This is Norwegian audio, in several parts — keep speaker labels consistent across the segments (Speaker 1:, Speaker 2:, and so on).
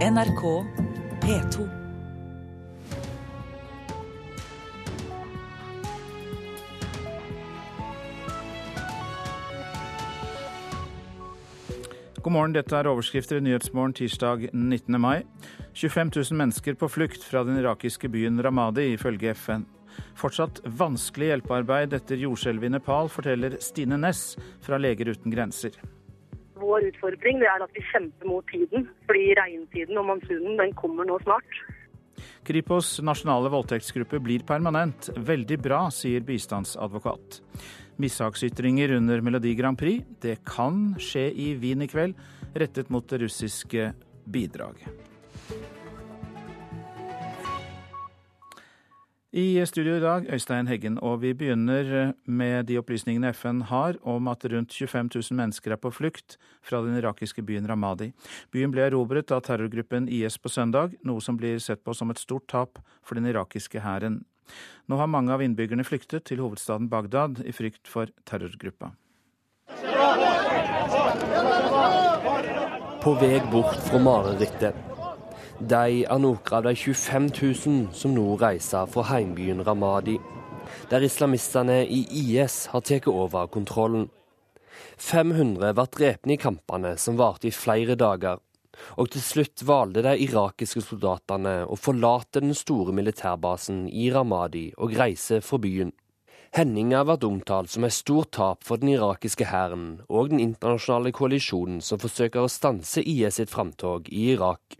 Speaker 1: NRK P2.
Speaker 2: God morgen, dette er overskrifter i Nyhetsmorgen tirsdag 19. mai. 25 000 mennesker på flukt fra den irakiske byen Ramadi, ifølge FN. Fortsatt vanskelig hjelpearbeid etter jordskjelvet i Nepal, forteller Stine Næss fra Leger uten grenser.
Speaker 3: Vår utfordring er at vi kjemper mot tiden, fordi regntiden og monsunen den kommer nå snart.
Speaker 2: Kripos' nasjonale voldtektsgruppe blir permanent. Veldig bra, sier bistandsadvokat. Mishagsytringer under Melodi Grand Prix. Det kan skje i Wien i kveld, rettet mot det russiske bidraget. I studio i dag, Øystein Heggen, og vi begynner med de opplysningene FN har om at rundt 25 000 mennesker er på flukt fra den irakiske byen Ramadi. Byen ble erobret av terrorgruppen IS på søndag, noe som blir sett på som et stort tap for den irakiske hæren. Nå har mange av innbyggerne flyktet til hovedstaden Bagdad i frykt for terrorgruppa.
Speaker 4: På vei bort fra marerittet de er noen av de 25 000 som nå reiser fra heimbyen Ramadi, der islamistene i IS har tatt over kontrollen. 500 ble drept i kampene som varte i flere dager, og til slutt valgte de irakiske soldatene å forlate den store militærbasen i Ramadi og reise fra byen. Henninga ble omtalt som et stort tap for den irakiske hæren og den internasjonale koalisjonen som forsøker å stanse IS sitt framtog i Irak.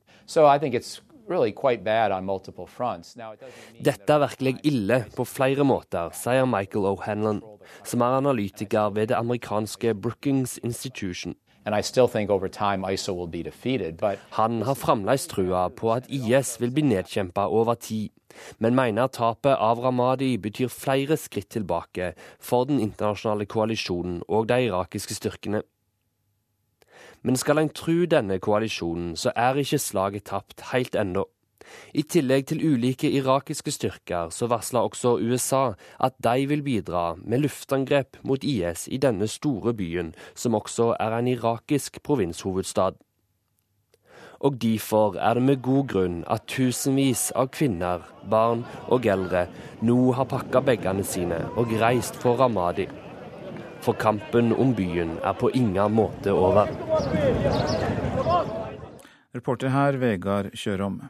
Speaker 4: Dette er virkelig ille på flere måter, sier Michael O'Hanlon, som er analytiker ved det amerikanske Brookings Institution. Han har fremdeles trua på at IS vil bli nedkjempa over tid, men mener tapet av Ramadi betyr flere skritt tilbake for den internasjonale koalisjonen og de irakiske styrkene. Men skal en tru denne koalisjonen, så er ikke slaget tapt helt ennå. I tillegg til ulike irakiske styrker, så varsla også USA at de vil bidra med luftangrep mot IS i denne store byen, som også er en irakisk provinshovedstad. Og derfor er det med god grunn at tusenvis av kvinner, barn og eldre nå har pakka bagene sine og reist for Ramadi for kampen om byen er på ingen måte over.
Speaker 2: Reporter her Vegard Kjørom.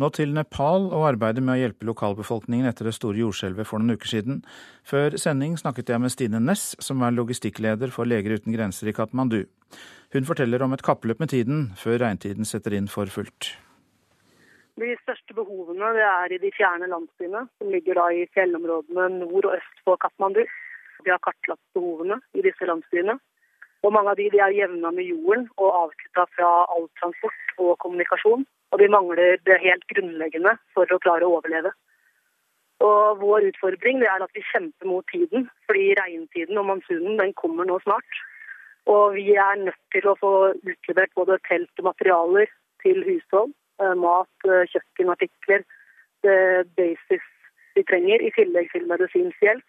Speaker 2: Nå til Nepal og arbeidet med å hjelpe lokalbefolkningen etter det store jordskjelvet for noen uker siden. Før sending snakket jeg med Stine Næss, som er logistikkleder for Leger uten grenser i Katmandu. Hun forteller om et kappløp med tiden før regntiden setter inn for fullt.
Speaker 3: De største behovene er i de fjerne landsbyene, som ligger i fjellområdene nord og øst for Katmandu. Vi har kartlagt behovene i disse landsbyene. Og mange av de, de er jevna med jorden og avkutta fra all transport og kommunikasjon. Og de mangler det helt grunnleggende for å klare å overleve. Og Vår utfordring er at vi kjemper mot tiden, fordi regntiden og monsunen den kommer nå snart. Og vi er nødt til å få utlevert både telt og materialer til hushold, eh, mat, eh, kjøkkenartikler, det basis vi trenger, i tillegg til medisinsk hjelp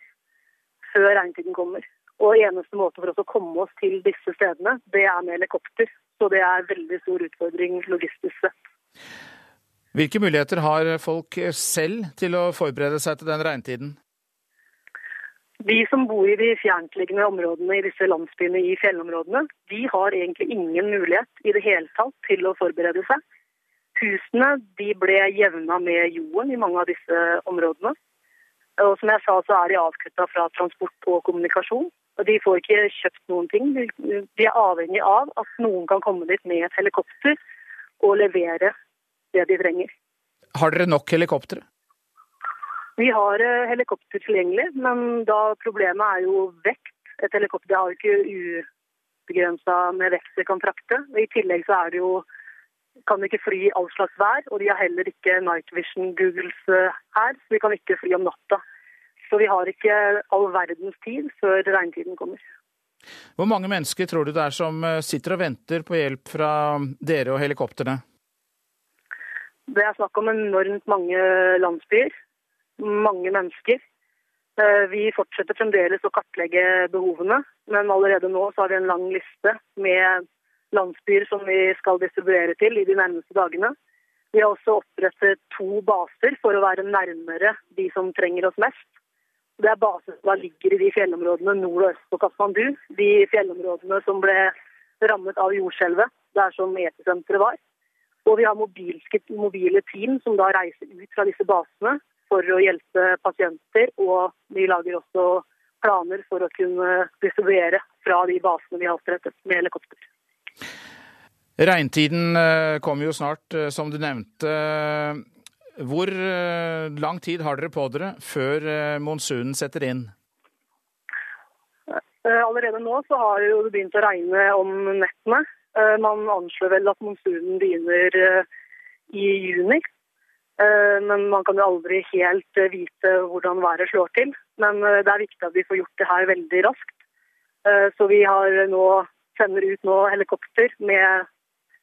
Speaker 3: før regntiden kommer. Og eneste måte for oss å komme oss til disse stedene, det er med helikopter. Så det er en veldig stor utfordring logistisk sett.
Speaker 2: Hvilke muligheter har folk selv til å forberede seg til den regntiden?
Speaker 3: De som bor i de fjerntliggende områdene i disse landsbyene i fjellområdene, de har egentlig ingen mulighet i det hele tatt til å forberede seg. Husene de ble jevna med jorden i mange av disse områdene. Og som jeg sa, så er de avkutta fra transport og kommunikasjon. Og De får ikke kjøpt noen ting. De er avhengig av at noen kan komme dit med et helikopter og levere det de trenger.
Speaker 2: Har dere nok helikoptre?
Speaker 3: Vi har eh, helikopter tilgjengelig, men da problemet er jo vekt. Et helikopter har jo ikke ubegrensa med vekt det kan frakte. I tillegg så er det jo kan ikke fly i all slags vær, og de har heller ikke night vision Googles eh, her, så vi kan ikke fly om natta. Så vi har ikke all verdens tid før regntiden kommer.
Speaker 2: Hvor mange mennesker tror du det er som eh, sitter og venter på hjelp fra dere og helikoptrene?
Speaker 3: Det er snakk om enormt mange landsbyer. Mange mennesker. Eh, vi fortsetter fremdeles å kartlegge behovene, men allerede nå så har vi en lang liste med landsbyer som vi skal distribuere til i de nærmeste dagene. Vi har også opprettet to baser for å være nærmere de som trenger oss mest. Det er baser som ligger i de fjellområdene nord og øst på Kathmandu. De fjellområdene som ble rammet av jordskjelvet, der som episenteret var. Og vi har mobile team som da reiser ut fra disse basene for å hjelpe pasienter. Og vi lager også planer for å kunne distribuere fra de basene vi har opprettet med helikopter.
Speaker 2: Regntiden eh, kommer jo snart, eh, som du nevnte. Hvor eh, lang tid har dere på dere før monsunen setter inn?
Speaker 3: Allerede nå så har det begynt å regne om nettene. Man anslår vel at monsunen begynner i juni. Men man kan jo aldri helt vite hvordan været slår til. Men det er viktig at vi får gjort det her veldig raskt. Så vi har nå, sender ut nå helikopter med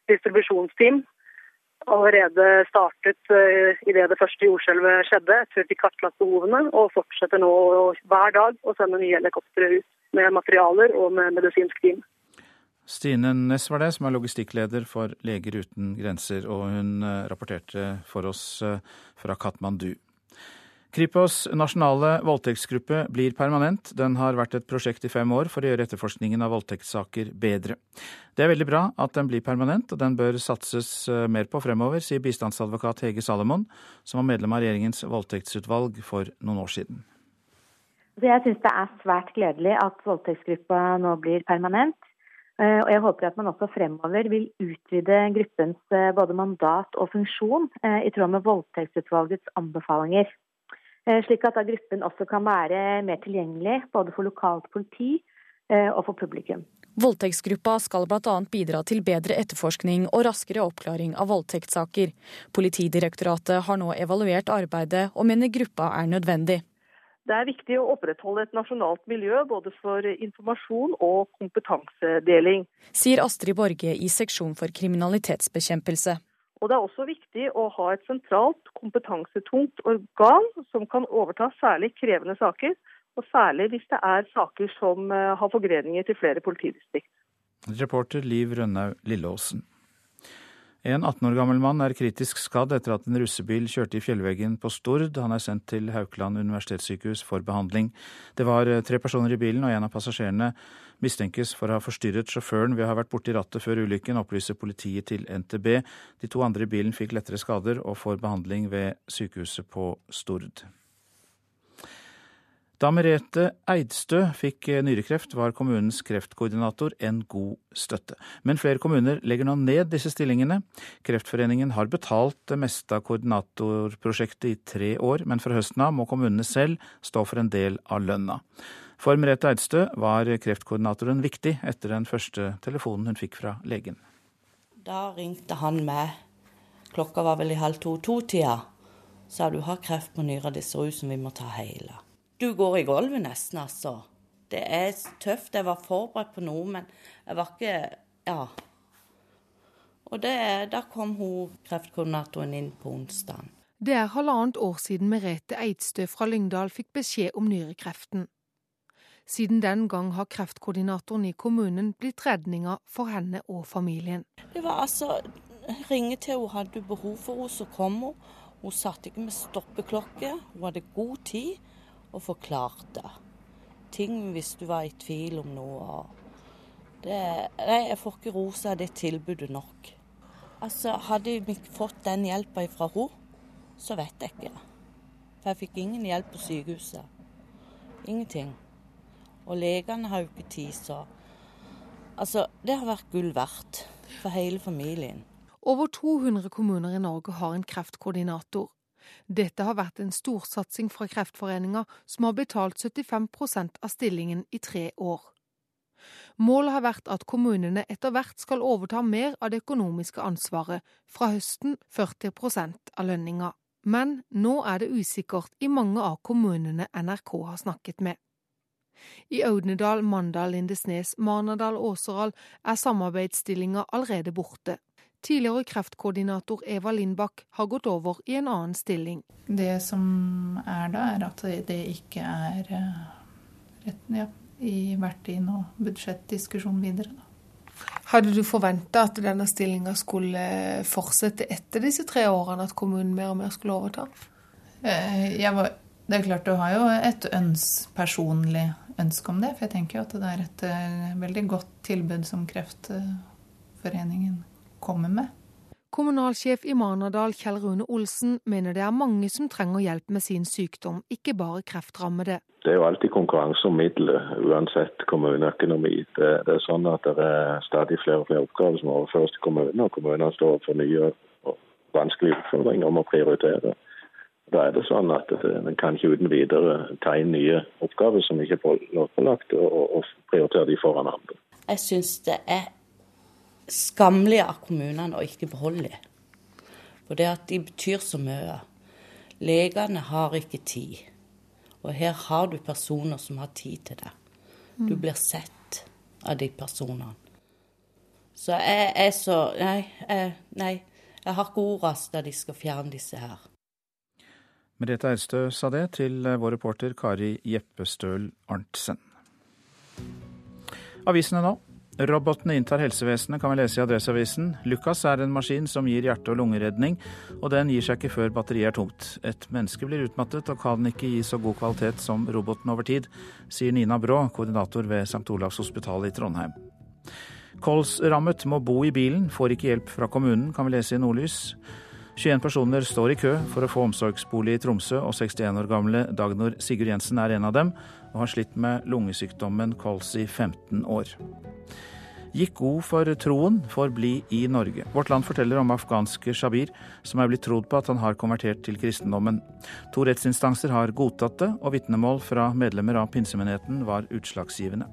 Speaker 3: distribusjonsteam allerede startet uh, idet det første jordskjelvet skjedde, etter at de kartla behovene, og fortsetter nå hver dag å sende nye helikoptre ut med materialer og med medisinsk team.
Speaker 2: Stine Næss var det, som er logistikkleder for Leger uten grenser, og hun eh, rapporterte for oss eh, fra Katmandu. Kripos' nasjonale voldtektsgruppe blir permanent. Den har vært et prosjekt i fem år for å gjøre etterforskningen av voldtektssaker bedre. Det er veldig bra at den blir permanent, og den bør satses eh, mer på fremover, sier bistandsadvokat Hege Salomon, som var medlem av regjeringens voldtektsutvalg for noen år siden.
Speaker 5: Jeg syns det er svært gledelig at voldtektsgruppa nå blir permanent. Eh, og jeg håper at man også fremover vil utvide gruppens eh, både mandat og funksjon i tråd med voldtektsutvalgets anbefalinger. Eh, slik at da gruppen også kan være mer tilgjengelig både for lokalt politi eh, og for publikum.
Speaker 6: Voldtektsgruppa skal bl.a. bidra til bedre etterforskning og raskere oppklaring av voldtektssaker. Politidirektoratet har nå evaluert arbeidet og mener gruppa er nødvendig.
Speaker 7: Det er viktig å opprettholde et nasjonalt miljø både for informasjon og kompetansedeling.
Speaker 6: Sier Astrid Borge i seksjon for kriminalitetsbekjempelse.
Speaker 7: Og Det er også viktig å ha et sentralt, kompetansetungt organ som kan overta særlig krevende saker, og særlig hvis det er saker som eh, har forgreninger til flere politidistrikt.
Speaker 2: Reporter Liv Rønnaug Lilleåsen. En 18 år gammel mann er kritisk skadd etter at en russebil kjørte i fjellveggen på Stord. Han er sendt til Haukeland universitetssykehus for behandling. Det var eh, tre personer i bilen, og en av passasjerene mistenkes for å ha forstyrret sjåføren ved å ha vært borti rattet før ulykken, opplyser politiet til NTB. De to andre i bilen fikk lettere skader og får behandling ved sykehuset på Stord. Da Merete Eidstø fikk nyrekreft, var kommunens kreftkoordinator en god støtte. Men flere kommuner legger nå ned disse stillingene. Kreftforeningen har betalt det meste av koordinatorprosjektet i tre år, men fra høsten av må kommunene selv stå for en del av lønna. For Merete Eidstø var kreftkoordinatoren viktig etter den første telefonen hun fikk fra legen.
Speaker 8: Da ringte han meg. Klokka var vel i halv to-to-tida. Sa du har kreft på nyra, det ser ut som vi må ta hele. Du går i gulvet nesten, altså. Det er tøft. Jeg var forberedt på noe, men jeg var ikke Ja. Og det, da kom hun kreftkoordinatoren inn på onsdag.
Speaker 9: Det er halvannet år siden Merete Eidstø fra Lyngdal fikk beskjed om nyrekreften. Siden den gang har kreftkoordinatoren i kommunen blitt redninga for henne og familien.
Speaker 8: Det var altså ringe til hun hadde behov for henne, så kom hun. Hun satt ikke med stoppeklokke. Hun hadde god tid og forklarte ting hvis du var i tvil om noe. Det, nei, jeg får ikke rosa det tilbudet nok. Altså, Hadde vi fått den hjelpa fra henne, så vet jeg ikke. For jeg fikk ingen hjelp på sykehuset. Ingenting. Og legene har jo ikke tid, så Altså, det har vært gull verdt for hele familien.
Speaker 9: Over 200 kommuner i Norge har en kreftkoordinator. Dette har vært en storsatsing fra Kreftforeninga, som har betalt 75% av stillingen i tre år. Målet har vært at kommunene etter hvert skal overta mer av det økonomiske ansvaret, fra høsten 40% av lønninga. Men nå er det usikkert i mange av kommunene NRK har snakket med. I Audnedal, Mandal, Lindesnes, Marnardal Åseral er samarbeidsstillinga allerede borte. Tidligere kreftkoordinator Eva Lindbakk har gått over i en annen stilling.
Speaker 10: Det som er da, er at det ikke er retten, ja, i, vært i noe budsjettdiskusjon videre. Da.
Speaker 9: Hadde du forventa at denne stillinga skulle fortsette etter disse tre årene, at kommunen mer og mer skulle overta?
Speaker 10: Eh, var, det er klart du har jo et øns, personlig ønske om det. For jeg tenker jo at det er et uh, veldig godt tilbud som Kreftforeningen kommer med.
Speaker 9: Kommunalsjef i Marnardal Kjell Rune Olsen mener det er mange som trenger hjelp med sin sykdom, ikke bare kreftrammede.
Speaker 11: Det er jo alltid konkurranse om midler, uansett kommuneøkonomi. Det, det, er sånn at det er stadig flere og flere oppgaver som overføres til kommunene, og kommunene står for nye og vanskelige utfordringer om å prioritere. Da er det sånn at En kan ikke uten videre ta inn nye oppgaver som ikke er lovpålagt, og, og prioritere de foran andre.
Speaker 8: Jeg synes det er skammelig av kommunene å ikke beholde dem. For det at de betyr så mye. Legene har ikke tid. Og her har du personer som har tid til det. Du mm. blir sett av de personene. Så jeg er så Nei, jeg, nei, jeg har ikke ordene da de skal fjerne disse her.
Speaker 2: Merete Eirstø sa det til vår reporter Kari Jeppestøl Arntzen. Avisene nå. Robotene inntar helsevesenet, kan vi lese i Adresseavisen. Lukas er en maskin som gir hjerte- og lungeredning, og den gir seg ikke før batteriet er tomt. Et menneske blir utmattet og kan ikke gi så god kvalitet som roboten over tid, sier Nina Brå, koordinator ved St. Olavs hospital i Trondheim. Kolsrammet må bo i bilen, får ikke hjelp fra kommunen, kan vi lese i Nordlys. 21 personer står i kø for å få omsorgsbolig i Tromsø, og 61 år gamle Dagnor Sigurd Jensen er en av dem, og har slitt med lungesykdommen kols i 15 år gikk god for troen får bli i Norge. Vårt Land forteller om afghanske Shabir, som er blitt trodd på at han har konvertert til kristendommen. To rettsinstanser har godtatt det, og vitnemål fra medlemmer av pinsemenigheten var utslagsgivende.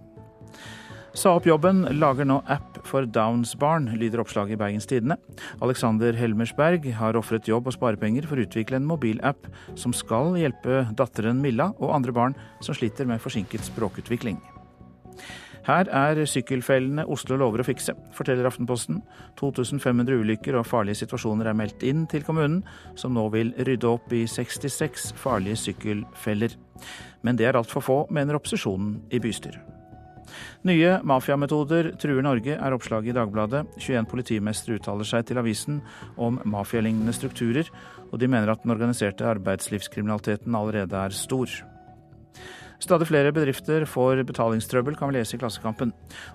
Speaker 2: Sa opp jobben, lager nå app for Downs barn, lyder oppslaget i Bergens Tidende. Alexander Helmersberg har ofret jobb og sparepenger for å utvikle en mobilapp som skal hjelpe datteren Milla og andre barn som sliter med forsinket språkutvikling. Her er sykkelfellene Oslo lover å fikse, forteller Aftenposten. 2500 ulykker og farlige situasjoner er meldt inn til kommunen, som nå vil rydde opp i 66 farlige sykkelfeller. Men det er altfor få, mener opposisjonen i bystyret. Nye mafiametoder truer Norge, er oppslaget i Dagbladet. 21 politimestre uttaler seg til avisen om mafialignende strukturer, og de mener at den organiserte arbeidslivskriminaliteten allerede er stor. Stadig flere bedrifter får betalingstrøbbel, kan vi lese i Klassekampen.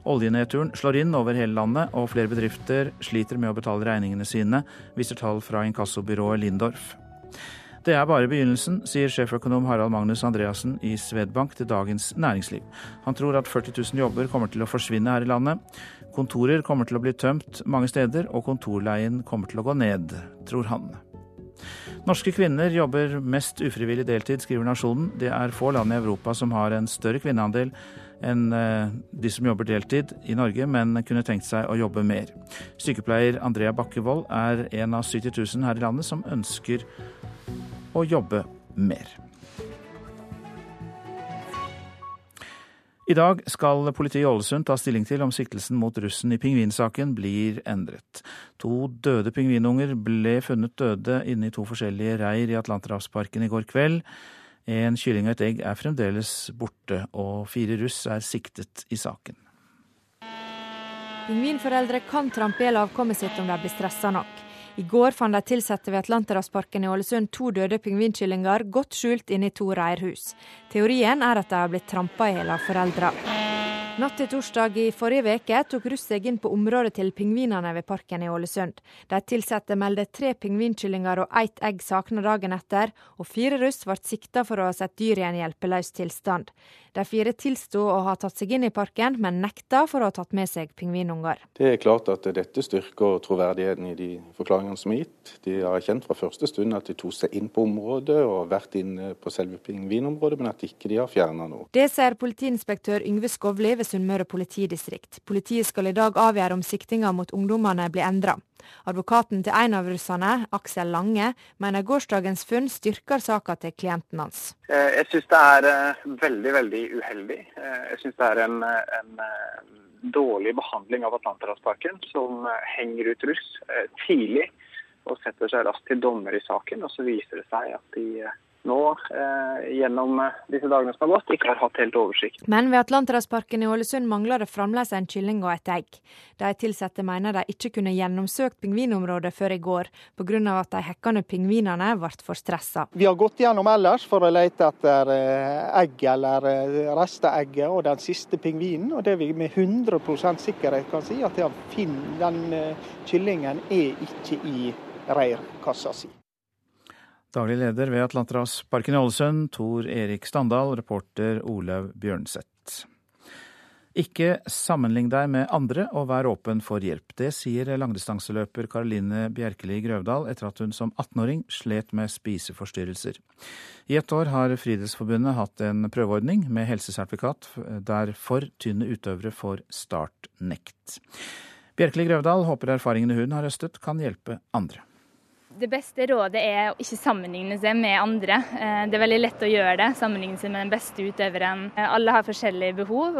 Speaker 2: Oljenedturen slår inn over hele landet, og flere bedrifter sliter med å betale regningene sine, viser tall fra inkassobyrået Lindorf. Det er bare begynnelsen, sier sjeføkonom Harald Magnus Andreassen i Svedbank til Dagens Næringsliv. Han tror at 40 000 jobber kommer til å forsvinne her i landet. Kontorer kommer til å bli tømt mange steder, og kontorleien kommer til å gå ned, tror han. Norske kvinner jobber mest ufrivillig deltid, skriver Nasjonen. Det er få land i Europa som har en større kvinneandel enn eh, de som jobber deltid i Norge, men kunne tenkt seg å jobbe mer. Sykepleier Andrea Bakkevold er en av 70 000 her i landet som ønsker å jobbe mer. I dag skal politiet i Ålesund ta stilling til om siktelsen mot russen i pingvinsaken blir endret. To døde pingvinunger ble funnet døde inne i to forskjellige reir i Atlanterhavsparken i går kveld. En kylling og et egg er fremdeles borte, og fire russ er siktet i saken.
Speaker 12: Pingvinforeldre kan trampe i avkommet sitt om de blir stressa nok. I går fant de ansatte ved Atlanterhavsparken i Ålesund to døde pingvinkyllinger godt skjult inne i to reirhus. Teorien er at de har blitt trampa i hjel av foreldra. Natt til torsdag i forrige veke tok russ seg inn på området til pingvinene ved parken i Ålesund. De ansatte meldte tre pingvinkyllinger og ett egg savna dagen etter, og fire russ ble sikta for å ha sett dyr i en hjelpeløs tilstand. De fire tilsto å ha tatt seg inn i parken, men nekta for å ha tatt med seg pingvinunger.
Speaker 13: Det er klart at dette styrker troverdigheten i de forklaringene som er gitt. De har erkjent fra første stund at de tok seg inn på området og vært inne på selve pingvinområdet, men at ikke de har fjerna noe.
Speaker 12: Det sier politiinspektør Yngve Skovli ved Sunnmøre politidistrikt. Politiet skal i dag avgjøre om siktinga mot ungdommene blir endra. Advokaten til en av russerne, Aksel Lange, mener gårsdagens funn styrker saka til klienten hans.
Speaker 14: Eh, jeg syns det er eh, veldig, veldig uheldig. Eh, jeg syns det er en, en, dårlig behandling av Atlanterhavsparken, som henger ut russ tidlig og setter seg raskt til dommer i saken. Og så viser det seg at de nå eh, gjennom eh, disse dagene som har gått, ikke har hatt helt oversikt.
Speaker 12: Men ved Atlanterhavsparken i Ålesund mangler det fremdeles en kylling og et egg. De ansatte mener de ikke kunne gjennomsøkt pingvinområdet før i går, pga. at de hekkende pingvinene ble for stressa.
Speaker 15: Vi har gått gjennom ellers for å lete etter eh, egg eller eh, resteegget og den siste pingvinen. Og det vi med 100% sikkerhet kan si, at den kyllingen er ikke i reirkassa si.
Speaker 2: Daglig leder ved Atlanterhavsparken i Ålesund, Tor Erik Standal, reporter Olaug Bjørnseth. Ikke sammenlign deg med andre og vær åpen for hjelp. Det sier langdistanseløper Karoline Bjerkeli Grøvdal etter at hun som 18-åring slet med spiseforstyrrelser. I ett år har Friidrettsforbundet hatt en prøveordning med helsesertifikat der for tynne utøvere får startnekt. Bjerkeli Grøvdal håper erfaringene hun har høstet kan hjelpe andre.
Speaker 16: Det beste rådet er å ikke sammenligne seg med andre. Eh, det er veldig lett å gjøre det, sammenligne seg med den beste utøveren. Eh, alle har forskjellige behov,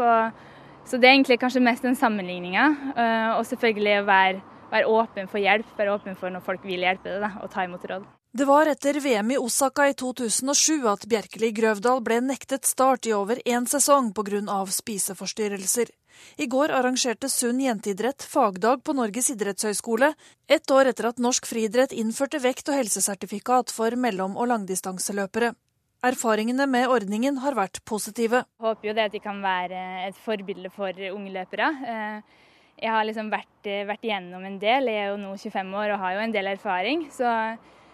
Speaker 16: så det er egentlig kanskje mest den sammenligninga. Eh, og selvfølgelig å være, være, åpen for hjelp, være åpen for når folk vil hjelpe deg, og ta imot råd.
Speaker 17: Det var etter VM i Osaka i 2007 at Bjerkeli Grøvdal ble nektet start i over én sesong pga. spiseforstyrrelser. I går arrangerte Sunn jenteidrett fagdag på Norges idrettshøgskole, ett år etter at norsk friidrett innførte vekt- og helsesertifikat for mellom- og langdistanseløpere. Erfaringene med ordningen har vært positive.
Speaker 16: Jeg håper jo det at de kan være et forbilde for unge løpere. Eh, jeg har liksom vært, eh, vært igjennom en del. Jeg er jo nå 25 år og har jo en del erfaring. Så,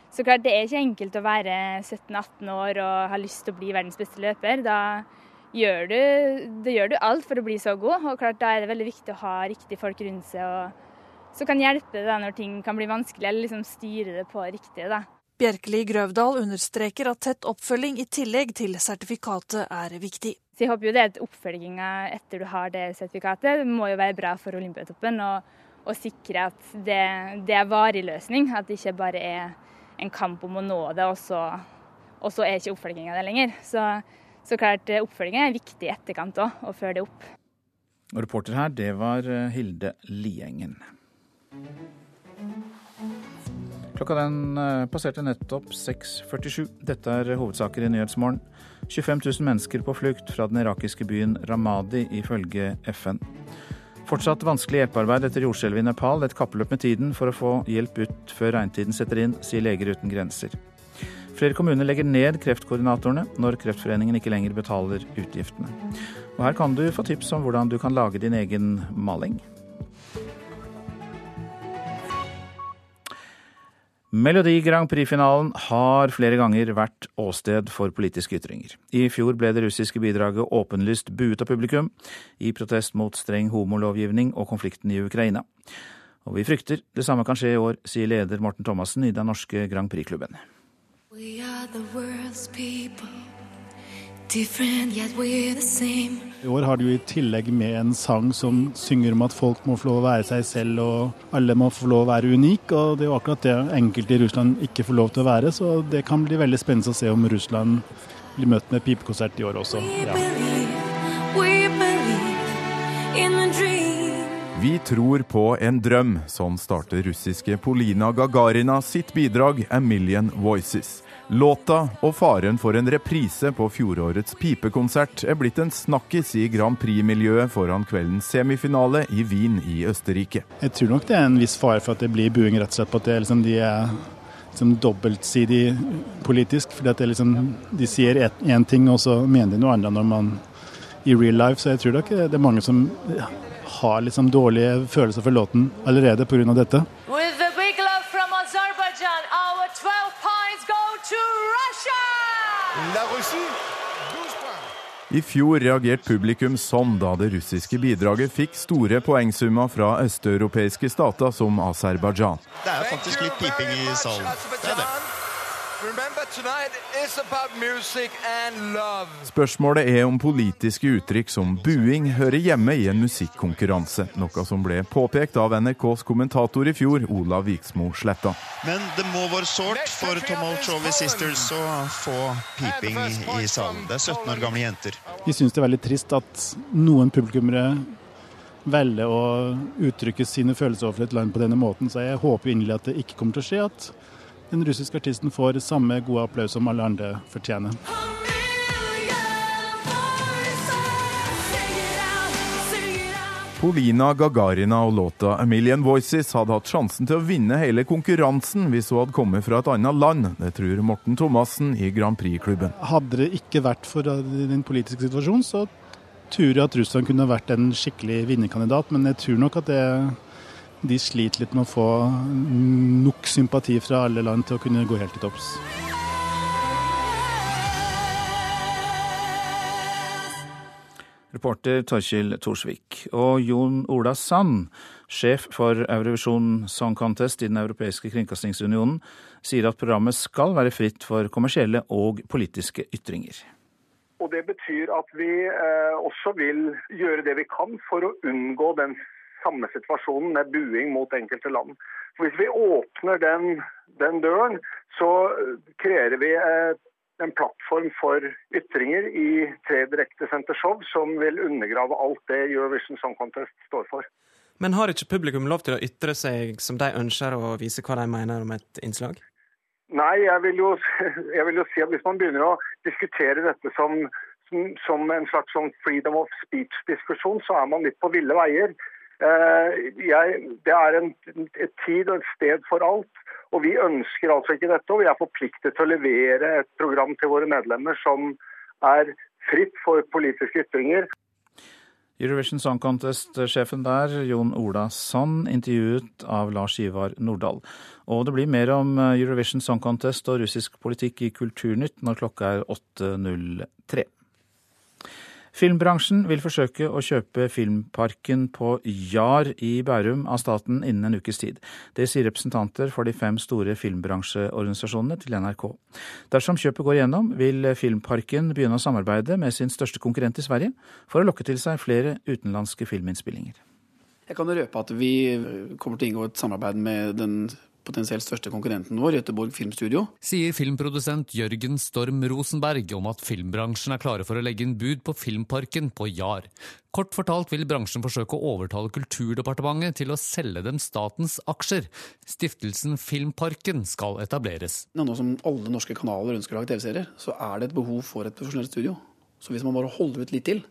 Speaker 16: så klart det er ikke enkelt å være 17-18 år og ha lyst til å bli verdens beste løper. Da, gjør du, det gjør du alt for å bli så god. Og klart da er det veldig viktig å ha riktige folk rundt seg og, som kan hjelpe deg når ting kan bli vanskelig, eller liksom styre det på riktig. da.
Speaker 17: Bjerkeli Grøvdal understreker at tett oppfølging i tillegg til sertifikatet er viktig.
Speaker 16: Så jeg håper jo det at oppfølginga etter du har det sertifikatet, det må jo være bra for Olympiatoppen. Og, og sikre at det, det er varig løsning, at det ikke bare er en kamp om å nå det, og så, og så er ikke oppfølginga det lenger. Så så klart eh, oppfølgingen er viktig i etterkant òg, å følge det opp.
Speaker 2: Og reporter her, det var eh, Hilde Liengen. Klokka den eh, passerte nettopp 6.47. Dette er hovedsaker i Nyhetsmorgen. 25 000 mennesker på flukt fra den irakiske byen Ramadi, ifølge FN. Fortsatt vanskelig hjelpearbeid etter jordskjelvet i Nepal. Et kappløp med tiden for å få hjelp ut før regntiden setter inn, sier Leger uten grenser. Flere kommuner legger ned kreftkoordinatorene når Kreftforeningen ikke lenger betaler utgiftene. Og her kan du få tips om hvordan du kan lage din egen maling. Melodi Grand Prix-finalen har flere ganger vært åsted for politiske ytringer. I fjor ble det russiske bidraget åpenlyst buet av publikum, i protest mot streng homolovgivning og konflikten i Ukraina. Og vi frykter det samme kan skje i år, sier leder Morten Thomassen i den norske Grand Prix-klubben. I
Speaker 18: år har du i tillegg med en sang som synger om at folk må få lov å være seg selv, og alle må få lov å være unik. Og det er jo akkurat det enkelte i Russland ikke får lov til å være. Så det kan bli veldig spennende å se om Russland blir møtt med pipekonsert i år også. Ja.
Speaker 19: Vi tror på en drøm. Sånn starter russiske Polina Gagarina sitt bidrag 'A Million Voices'. Låta og faren for en reprise på fjorårets pipekonsert er blitt en snakkis i Grand Prix-miljøet foran kveldens semifinale i Wien i Østerrike.
Speaker 18: Jeg tror nok det er en viss fare for at det blir buing rett og slett på at liksom, de er liksom, dobbeltsidig politisk. fordi liksom, De sier én ting, og så mener de noe annet når man i real life. Så jeg tror nok det er mange som har liksom dårlige følelser for låten allerede pga. dette.
Speaker 19: I fjor reagerte publikum sånn da det russiske bidraget fikk store poengsummer fra østeuropeiske stater som Aserbajdsjan.
Speaker 20: Det er faktisk litt piping i salen. Det er det.
Speaker 19: Spørsmålet er om politiske uttrykk som buing hører hjemme i en musikkonkurranse, noe som ble påpekt av NRKs kommentator i fjor, Olav Viksmo Sletta.
Speaker 20: Men det må være sårt for Tomal Trolley Sisters å få piping i salen. Det er 17 år gamle jenter.
Speaker 18: Vi syns det er veldig trist at noen publikummere velger å uttrykke sine følelser overfor et land på denne måten, så jeg håper inderlig at det ikke kommer til å skje. at den russiske artisten får samme gode applaus som alle andre fortjener.
Speaker 19: Polina Gagarina og låta 'A Million Voices' hadde hatt sjansen til å vinne hele konkurransen hvis hun hadde kommet fra et annet land. Det tror Morten Thomassen i Grand Prix-klubben.
Speaker 18: Hadde det ikke vært for den politiske situasjonen, så tror jeg at Russland kunne vært en skikkelig vinnerkandidat. Men jeg tror nok at det, de sliter litt med å få nok sympati fra alle land til å kunne gå helt til topps.
Speaker 2: Reporter Torkil Thorsvik. Og Jon Ola Sand, sjef for Eurovision Song Contest i Den europeiske kringkastingsunionen, sier at programmet skal være fritt for kommersielle og politiske ytringer.
Speaker 21: Og Det betyr at vi eh, også vil gjøre det vi kan for å unngå den samme situasjonen med buing mot enkelte land. For Hvis vi åpner den, den døren, så kreerer vi et en plattform for ytringer i tre direktesendte show som vil undergrave alt det Eurovision Song Contest står for.
Speaker 22: Men har ikke publikum lov til å ytre seg som de ønsker, og vise hva de mener om et innslag?
Speaker 21: Nei, jeg vil jo, jeg vil jo si at hvis man begynner å diskutere dette som, som, som en slags sånn freedom of speech-diskusjon, så er man litt på ville veier. Eh, jeg, det er en, et tid og et sted for alt. Og Vi ønsker altså ikke dette, og vi er forpliktet til å levere et program til våre medlemmer som er fritt for politiske ytringer.
Speaker 2: Eurovision Song Contest-sjefen der, Jon Ola Sand, intervjuet av Lars Ivar Nordahl. Og det blir mer om Eurovision Song Contest og russisk politikk i Kulturnytt når klokka er 8.03. Filmbransjen vil forsøke å kjøpe Filmparken på Jar i Bærum av staten innen en ukes tid. Det sier representanter for de fem store filmbransjeorganisasjonene til NRK. Dersom kjøpet går igjennom, vil Filmparken begynne å samarbeide med sin største konkurrent i Sverige, for å lokke til seg flere utenlandske filminnspillinger.
Speaker 23: Jeg kan røpe at vi kommer til å inngå et samarbeid med den potensielt største konkurrenten vår, Göteborg Filmstudio.
Speaker 24: Sier filmprodusent Jørgen Storm Rosenberg om at filmbransjen er klare for å legge inn bud på Filmparken på Jar. Kort fortalt vil bransjen forsøke å overtale Kulturdepartementet til å selge dem statens aksjer. Stiftelsen Filmparken skal etableres.
Speaker 23: Nå som alle norske kanaler ønsker å lage TV-serier, så er det et behov for et profesjonelt studio. Så hvis man bare holder ut litt til,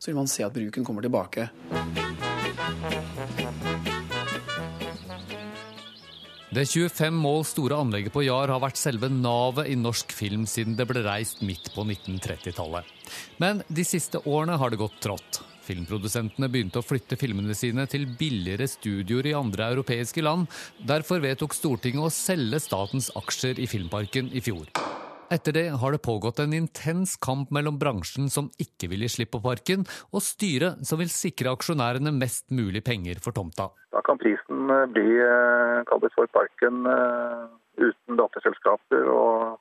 Speaker 23: så vil man se at bruken kommer tilbake.
Speaker 24: Det 25 mål store anlegget på Jar har vært selve navet i norsk film siden det ble reist midt på 1930-tallet. Men de siste årene har det gått trått. Filmprodusentene begynte å flytte filmene sine til billigere studioer i andre europeiske land. Derfor vedtok Stortinget å selge statens aksjer i Filmparken i fjor. Etter det har det pågått en intens kamp mellom bransjen som ikke vil gi slipp på parken, og styret som vil sikre aksjonærene mest mulig penger for tomta.
Speaker 14: Da kan prisen bli eh, kallet for parken eh, uten datterselskaper og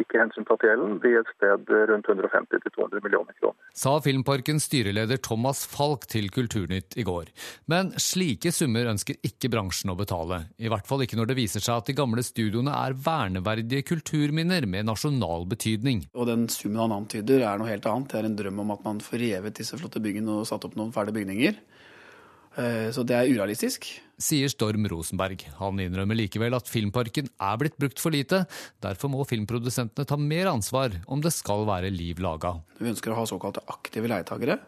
Speaker 14: ikke hensyntatt gjelden, blir et sted rundt 150-200 millioner kroner.
Speaker 24: Sa Filmparkens styreleder Thomas Falk til Kulturnytt i går. Men slike summer ønsker ikke bransjen å betale. I hvert fall ikke når det viser seg at de gamle studioene er verneverdige kulturminner med nasjonal betydning.
Speaker 23: Og den summen han antyder er noe helt annet. Det er en drøm om at man får revet disse flotte byggene og satt opp noen ferdige bygninger. Eh, så det er urealistisk.
Speaker 24: Sier Storm Rosenberg. Han innrømmer likevel at Filmparken er blitt brukt for lite. Derfor må filmprodusentene ta mer ansvar om det skal være liv laga.
Speaker 23: Vi ønsker å ha såkalte aktive leietagere.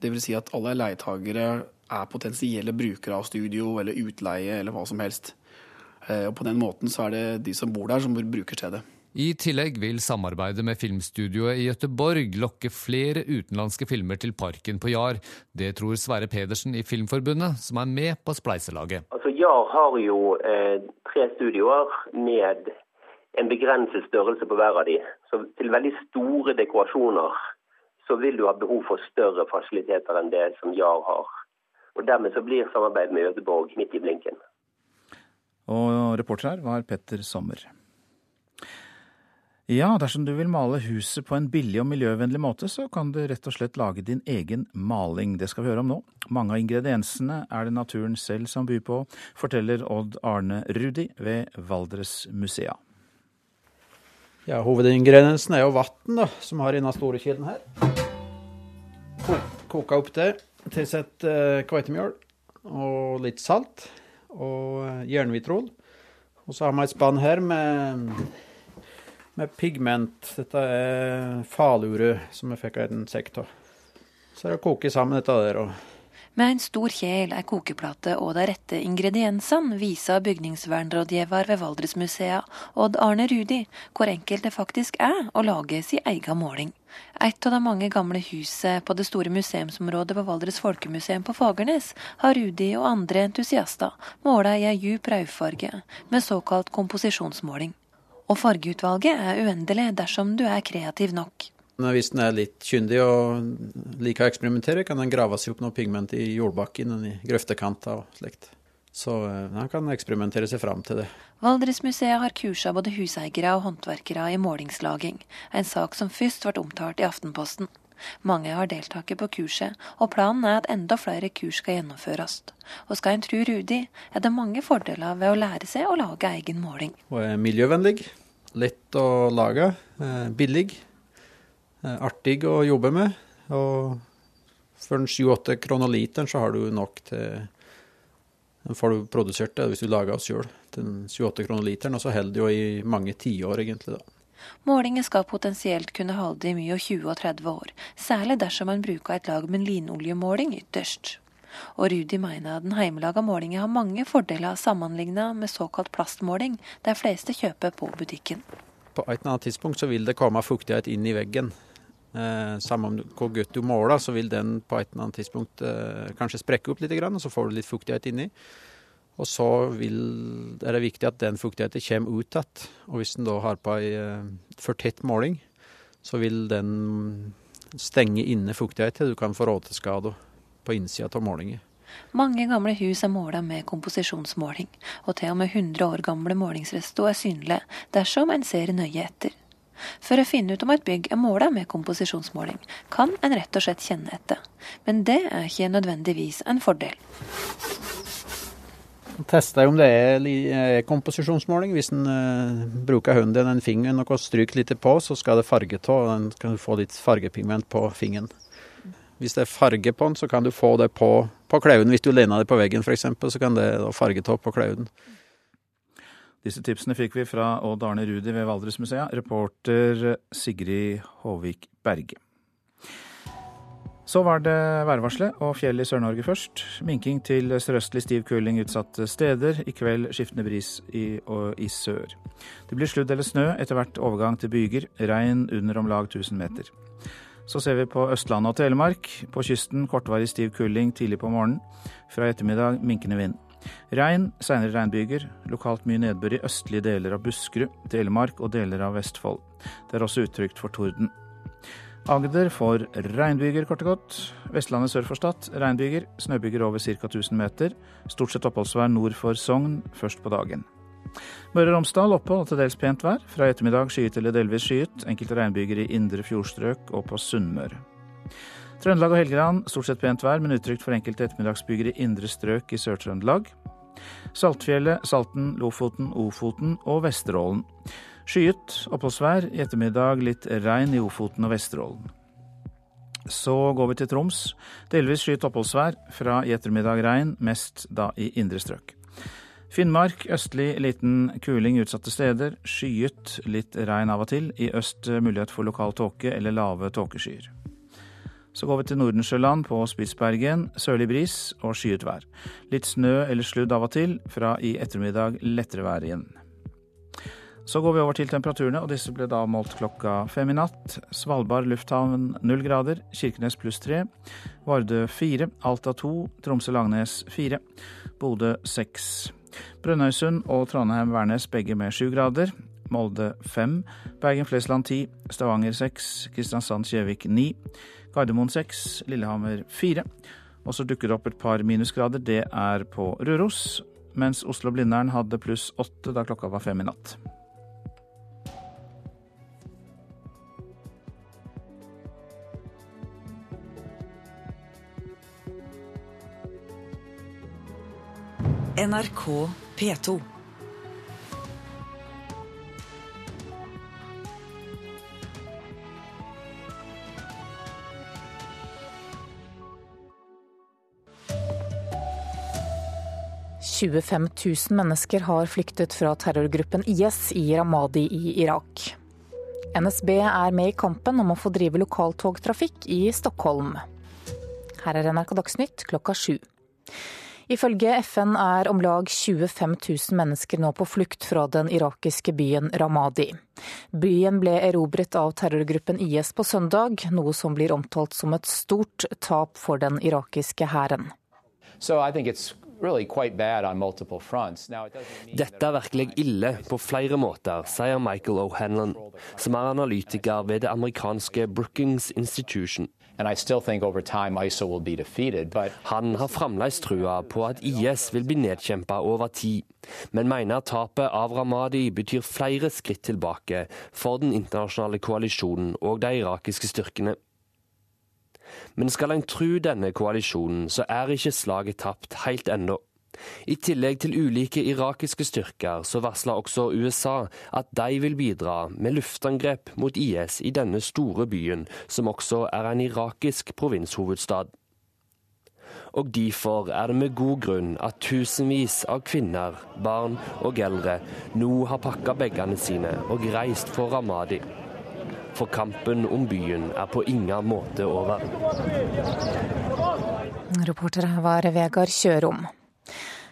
Speaker 23: Dvs. Si at alle leietagere er potensielle brukere av studio eller utleie eller hva som helst. Eh, og på den måten så er det de som bor der, som bruker stedet.
Speaker 24: I tillegg vil samarbeidet med filmstudioet i Gøteborg lokke flere utenlandske filmer til parken på Jar. Det tror Sverre Pedersen i Filmforbundet, som er med på spleiselaget.
Speaker 25: Altså, Jar har jo eh, tre studioer med en begrenset størrelse på hver av de. Så til veldig store dekorasjoner så vil du ha behov for større fasiliteter enn det som Jar har. Og Dermed så blir samarbeidet med Gøteborg midt i blinken.
Speaker 2: Og reporter her var Petter Sommer. Ja, dersom du vil male huset på en billig og miljøvennlig måte, så kan du rett og slett lage din egen maling. Det skal vi høre om nå. Mange av ingrediensene er det naturen selv som byr på, forteller Odd Arne Rudi ved Valdresmusea.
Speaker 26: Ja, hovedingrediensen er jo vann, som har denne store kilden her. Koka opp det. Tilsett uh, kveitemjøl og litt salt og uh, jernhvitrol Og så har vi et spann her med, med pigment. Dette er falure som vi fikk av en sekk av. Så er det å koke sammen dette der. og
Speaker 27: med en stor kjel, ei kokeplate og de rette ingrediensene viser bygningsvernrådgiver ved Valdresmuseet, Odd Arne Rudi, hvor enkelt det faktisk er å lage sin egen måling. Et av de mange gamle husene på det store museumsområdet på Valdres Folkemuseum på Fagernes har Rudi og andre entusiaster måla i ei djup rødfarge med såkalt komposisjonsmåling. Og fargeutvalget er uendelig dersom du er kreativ nok.
Speaker 26: Hvis den er litt kyndig og liker å eksperimentere, kan den grave seg opp noe pigment i jordbakken, i grøftekanter og slikt. Så han eh, kan eksperimentere seg fram til det.
Speaker 27: Valdresmuseet har kursa både huseiere og håndverkere i målingslaging, en sak som først ble omtalt i Aftenposten. Mange har deltatt på kurset, og planen er at enda flere kurs skal gjennomføres. Og skal en tro Rudi, er det mange fordeler ved å lære seg å lage egen måling.
Speaker 26: Og er miljøvennlig, lett å lage, eh, billig Eh, artig å jobbe med. Og for en 7-8 kroner literen så har du nok til Den får du produsert det hvis du lager det sjøl. Den 28 kroner literen, og så holder det jo i mange tiår, egentlig. da.
Speaker 27: Målinger skal potensielt kunne holde i mye 20 og 30 år, særlig dersom man bruker et lag med linoljemåling ytterst. Og Rudi mener den heimelaga målinga har mange fordeler sammenlignet med såkalt plastmåling, de fleste kjøper på butikken.
Speaker 26: På et eller annet tidspunkt så vil det komme fuktighet inn i veggen. Eh, samme hvor godt du måler, så vil den på et eller annet tidspunkt eh, kanskje sprekke opp litt, og så får du litt fuktighet inni. Og så vil, er det viktig at den fuktigheten kommer ut igjen. Og hvis en da har på ei eh, for tett måling, så vil den stenge inne fuktighet til du kan få råteskader på innsida av målingen.
Speaker 27: Mange gamle hus er måla med komposisjonsmåling, og til og med 100 år gamle målingsresto er synlige dersom en ser nøye etter. For å finne ut om et bygg er måla med komposisjonsmåling, kan en rett og slett kjenne etter. Men det er ikke nødvendigvis en fordel.
Speaker 26: Tester om det er komposisjonsmåling. Hvis en uh, bruker hånden en finger og stryker litt på, så skal det farge av, og kan kan få litt fargepigment på fingeren. Hvis det er farge på den, så kan du få det på, på klauen. Hvis du lener deg på veggen f.eks., så kan det farge av på klauen.
Speaker 2: Disse tipsene fikk vi fra Odd Arne Rudi ved Valdresmuseet, reporter Sigrid Håvik Berge. Så var det værvarselet og fjell i Sør-Norge først. Minking til sørøstlig stiv kuling utsatte steder. I kveld skiftende bris i, i sør. Det blir sludd eller snø, etter hvert overgang til byger. Regn under om lag 1000 meter. Så ser vi på Østlandet og Telemark. På kysten kortvarig stiv kuling tidlig på morgenen. Fra ettermiddag minkende vind. Regn, seinere regnbyger. Lokalt mye nedbør i østlige deler av Buskerud, Telemark og deler av Vestfold. Det er også utrygt for torden. Agder får regnbyger, kort og godt. Vestlandet sør for Stad regnbyger. Snøbyger over ca. 1000 meter. Stort sett oppholdsvær nord for Sogn først på dagen. Møre og Romsdal opphold og til dels pent vær. Fra ettermiddag skyet eller delvis skyet. Enkelte regnbyger i indre fjordstrøk og på Sunnmøre. Trøndelag og Helgeland stort sett pent vær, men utrygt for enkelte ettermiddagsbyger i indre strøk i Sør-Trøndelag. Saltfjellet, Salten, Lofoten, Ofoten og Vesterålen. Skyet oppholdsvær, i ettermiddag litt regn i Ofoten og Vesterålen. Så går vi til Troms. Delvis skyet oppholdsvær, fra i ettermiddag regn, mest da i indre strøk. Finnmark østlig liten kuling utsatte steder. Skyet, litt regn av og til. I øst mulighet for lokal tåke eller lave tåkeskyer. Så går vi til Nordensjøland på Spitsbergen. Sørlig bris og skyet vær. Litt snø eller sludd av og til. Fra i ettermiddag lettere vær igjen. Så går vi over til temperaturene, og disse ble da målt klokka fem i natt. Svalbard lufthavn null grader, Kirkenes pluss tre. Vardø fire, Alta to, Tromsø-Langnes fire, Bodø seks. Brønnøysund og Trondheim-Værnes begge med sju grader. Molde fem, Bergen-Flesland ti, Stavanger seks, Kristiansand-Kjevik ni. Gardermoen seks, Lillehammer fire. Og så dukker det opp et par minusgrader. Det er på Røros. Mens Oslo-Blindern hadde pluss åtte da klokka var fem i natt.
Speaker 28: NRK P2.
Speaker 29: 25 000 mennesker har flyktet fra terrorgruppen IS i Ramadi i Irak. NSB er med i kampen om å få drive lokaltogtrafikk i Stockholm. Her er NRK Dagsnytt klokka sju. Ifølge FN er om lag 25 000 mennesker nå på flukt fra den irakiske byen Ramadi. Byen ble erobret av terrorgruppen IS på søndag, noe som blir omtalt som et stort tap for den irakiske hæren.
Speaker 4: Dette er virkelig ille på flere måter, sier Michael O'Hanlon, som er analytiker ved det amerikanske Brookings Institution. Han har fremdeles trua på at IS vil bli nedkjempa over tid, men mener tapet av Ramadi betyr flere skritt tilbake for den internasjonale koalisjonen og de irakiske styrkene. Men skal en tro denne koalisjonen, så er ikke slaget tapt helt ennå. I tillegg til ulike irakiske styrker, så varsla også USA at de vil bidra med luftangrep mot IS i denne store byen, som også er en irakisk provinshovedstad. Og derfor er det med god grunn at tusenvis av kvinner, barn og eldre nå har pakka bagene sine og reist for Ramadi. For kampen om byen er på ingen måte over.
Speaker 29: Reporter her var Vegard Kjørom.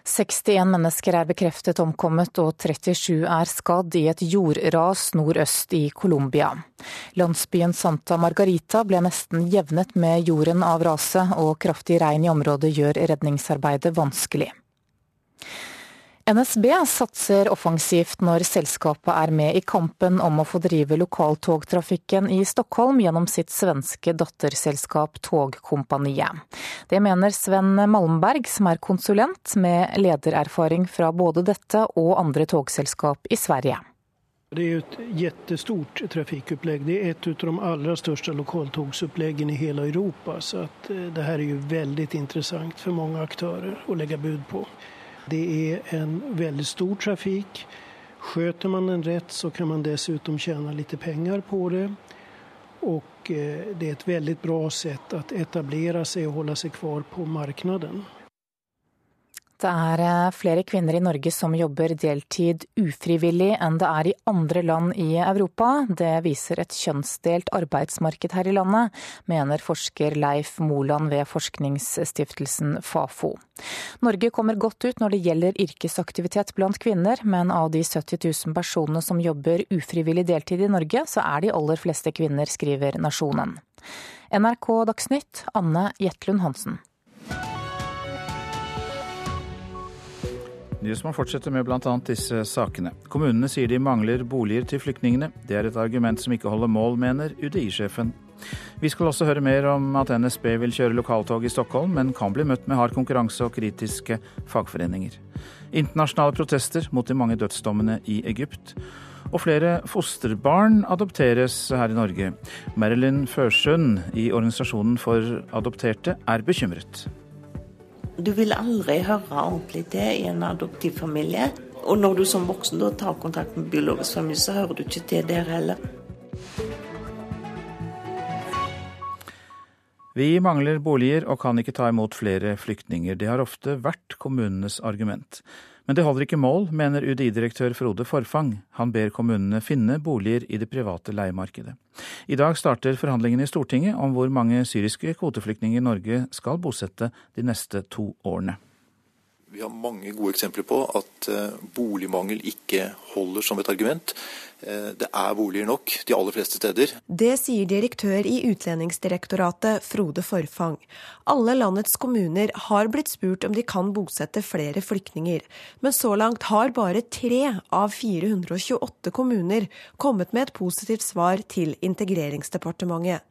Speaker 29: 61 mennesker er bekreftet omkommet og 37 er skadd i et jordras nordøst i Colombia. Landsbyen Santa Margarita ble nesten jevnet med jorden av raset, og kraftig regn i området gjør redningsarbeidet vanskelig. NSB satser offensivt når selskapet er med i kampen om å få drive lokaltogtrafikken i Stockholm gjennom sitt svenske datterselskap Togkompaniet. Det mener Sven Malmberg, som er konsulent med ledererfaring fra både dette og andre togselskap i Sverige.
Speaker 30: Det er et jättestort trafikkopplegg. Det er et av de aller største lokaltogsuppläggen i hele Europa. Så eh, det her er jo veldig interessant for mange aktører å legge bud på. Det er en veldig stor trafik. Sköter man den rett så kan man dessutom tjene litt pengar på det. Och eh, det er et veldig bra sätt att etablera sig och hålla sig kvar på marknaden.
Speaker 29: Det er eh, flere kvinner i Norge som jobber deltid ufrivillig enn det er i andre land i Europa. Det viser et kjønnsdelt arbeidsmarked her i landet, mener forsker Leif Moland ved forskningsstiftelsen Fafo. Norge kommer godt ut når det gjelder yrkesaktivitet blant kvinner, men av de 70 000 personene som jobber ufrivillig deltid i Norge, så er de aller fleste kvinner, skriver Nasjonen. NRK Dagsnytt, Anne Jetlund Hansen.
Speaker 2: Nyhetsmorgen fortsetter med bl.a. disse sakene. Kommunene sier de mangler boliger til flyktningene. Det er et argument som ikke holder mål, mener UDI-sjefen. Vi skal også høre mer om at NSB vil kjøre lokaltog i Stockholm, men kan bli møtt med hard konkurranse og kritiske fagforeninger. Internasjonale protester mot de mange dødsdommene i Egypt. Og flere fosterbarn adopteres her i Norge. Marilyn Førsund i Organisasjonen for adopterte er bekymret.
Speaker 31: Du vil aldri høre ordentlig til i en adoptivfamilie. Og når du som voksen tar kontakt med biologisk familie, så hører du ikke til der heller.
Speaker 2: Vi mangler boliger og kan ikke ta imot flere flyktninger. Det har ofte vært kommunenes argument. Men det holder ikke mål, mener UDI-direktør Frode Forfang. Han ber kommunene finne boliger i det private leiemarkedet. I dag starter forhandlingene i Stortinget om hvor mange syriske kvoteflyktninger Norge skal bosette de neste to årene.
Speaker 32: Vi har mange gode eksempler på at eh, boligmangel ikke holder som et argument. Eh, det er boliger nok de aller fleste steder.
Speaker 33: Det sier direktør i Utlendingsdirektoratet Frode Forfang. Alle landets kommuner har blitt spurt om de kan bosette flere flyktninger, men så langt har bare tre av 428 kommuner kommet med et positivt svar til Integreringsdepartementet.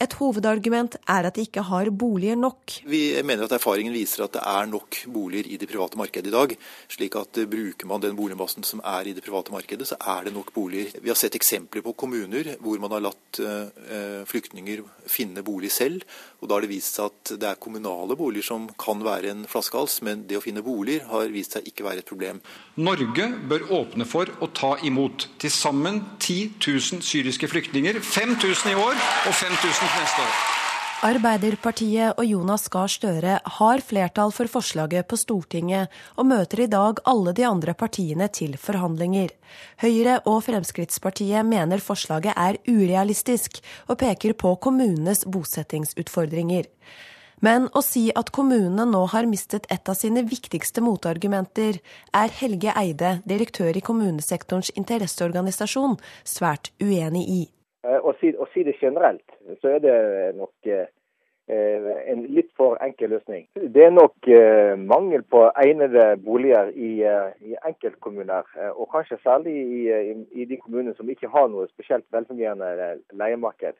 Speaker 33: Et hovedargument er at de ikke har boliger nok.
Speaker 32: Vi mener at erfaringen viser at det er nok boliger i det private markedet i dag. slik at eh, bruker man den boligmassen som er i det private markedet, så er det nok boliger. Vi har sett eksempler på kommuner hvor man har latt eh, flyktninger finne bolig selv. og Da har det vist seg at det er kommunale boliger som kan være en flaskehals, men det å finne boliger har vist seg ikke være et problem.
Speaker 34: Norge bør åpne for å ta imot til sammen 10 000 syriske flyktninger. 5000 i år og 5000
Speaker 33: Arbeiderpartiet og Jonas Gahr Støre har flertall for forslaget på Stortinget, og møter i dag alle de andre partiene til forhandlinger. Høyre og Fremskrittspartiet mener forslaget er urealistisk, og peker på kommunenes bosettingsutfordringer. Men å si at kommunene nå har mistet et av sine viktigste motargumenter, er Helge Eide, direktør i kommunesektorens interesseorganisasjon, svært uenig i.
Speaker 35: Eh, å si, å si, det generelt, så er det nok eh, en litt for enkel løsning. Det er nok eh, mangel på egnede boliger i, eh, i enkeltkommuner, eh, og kanskje særlig i, i, de kommunene som ikke har noe spesielt velfungerende leiemarked.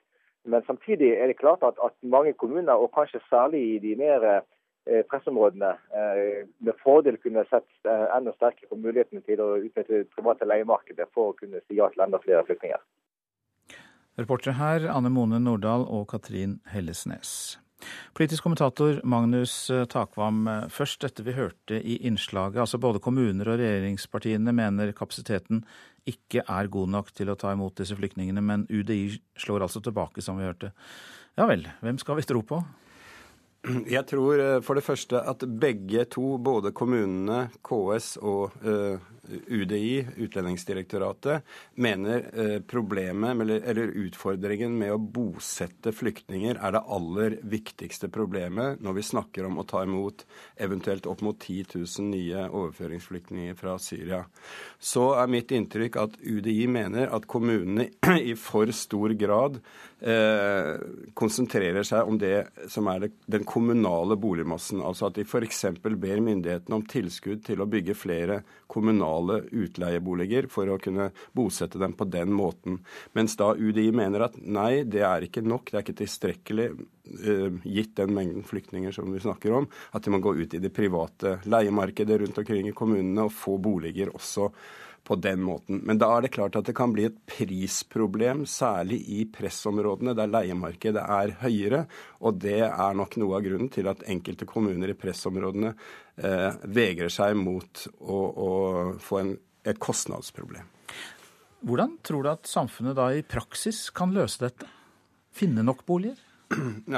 Speaker 35: Men samtidig er det klart at, at mange kommuner, og kanskje særlig i de mer eh, pressområdene, eh, med fordel kunne sett eh, enda sterkere på mulighetene til å utnytte det private leiemarkedet for å kunne si ja til enda flere flyktninger.
Speaker 2: Reportere her Anne Mone Nordahl og Katrin Hellesnes. Politisk kommentator Magnus eh, Takvam, eh, først dette vi hørte i innslaget. altså Både kommuner og regjeringspartiene mener kapasiteten ikke er god nok til å ta imot disse flyktningene, men UDI slår altså tilbake, som vi hørte. Ja vel, hvem skal vi tro på?
Speaker 36: Jeg tror eh, for det første at begge to, både kommunene, KS og uh, UDI, Utlendingsdirektoratet, mener uh, problemet eller, utfordringen med å bosette flyktninger er det aller viktigste problemet når vi snakker om å ta imot eventuelt opp mot 10 000 nye overføringsflyktninger fra Syria. Så er mitt inntrykk at UDI mener at kommunene i for stor grad konsentrerer seg om det som er den kommunale boligmassen. Altså at de f.eks. ber myndighetene om tilskudd til å bygge flere kommunale utleieboliger for å kunne bosette dem på den måten. Mens da UDI mener at nei, det er ikke nok, det er ikke tilstrekkelig uh, gitt den mengden flyktninger som vi snakker om, at de må gå ut i det private leiemarkedet rundt omkring i kommunene og få boliger også på den måten. Men da er det klart at det kan bli et prisproblem, særlig i pressområdene der leiemarkedet er høyere. Og det er nok noe av grunnen til at enkelte kommuner i pressområdene eh, vegrer seg mot å, å få en, et kostnadsproblem.
Speaker 2: Hvordan tror du at samfunnet da i praksis kan løse dette? Finne nok boliger?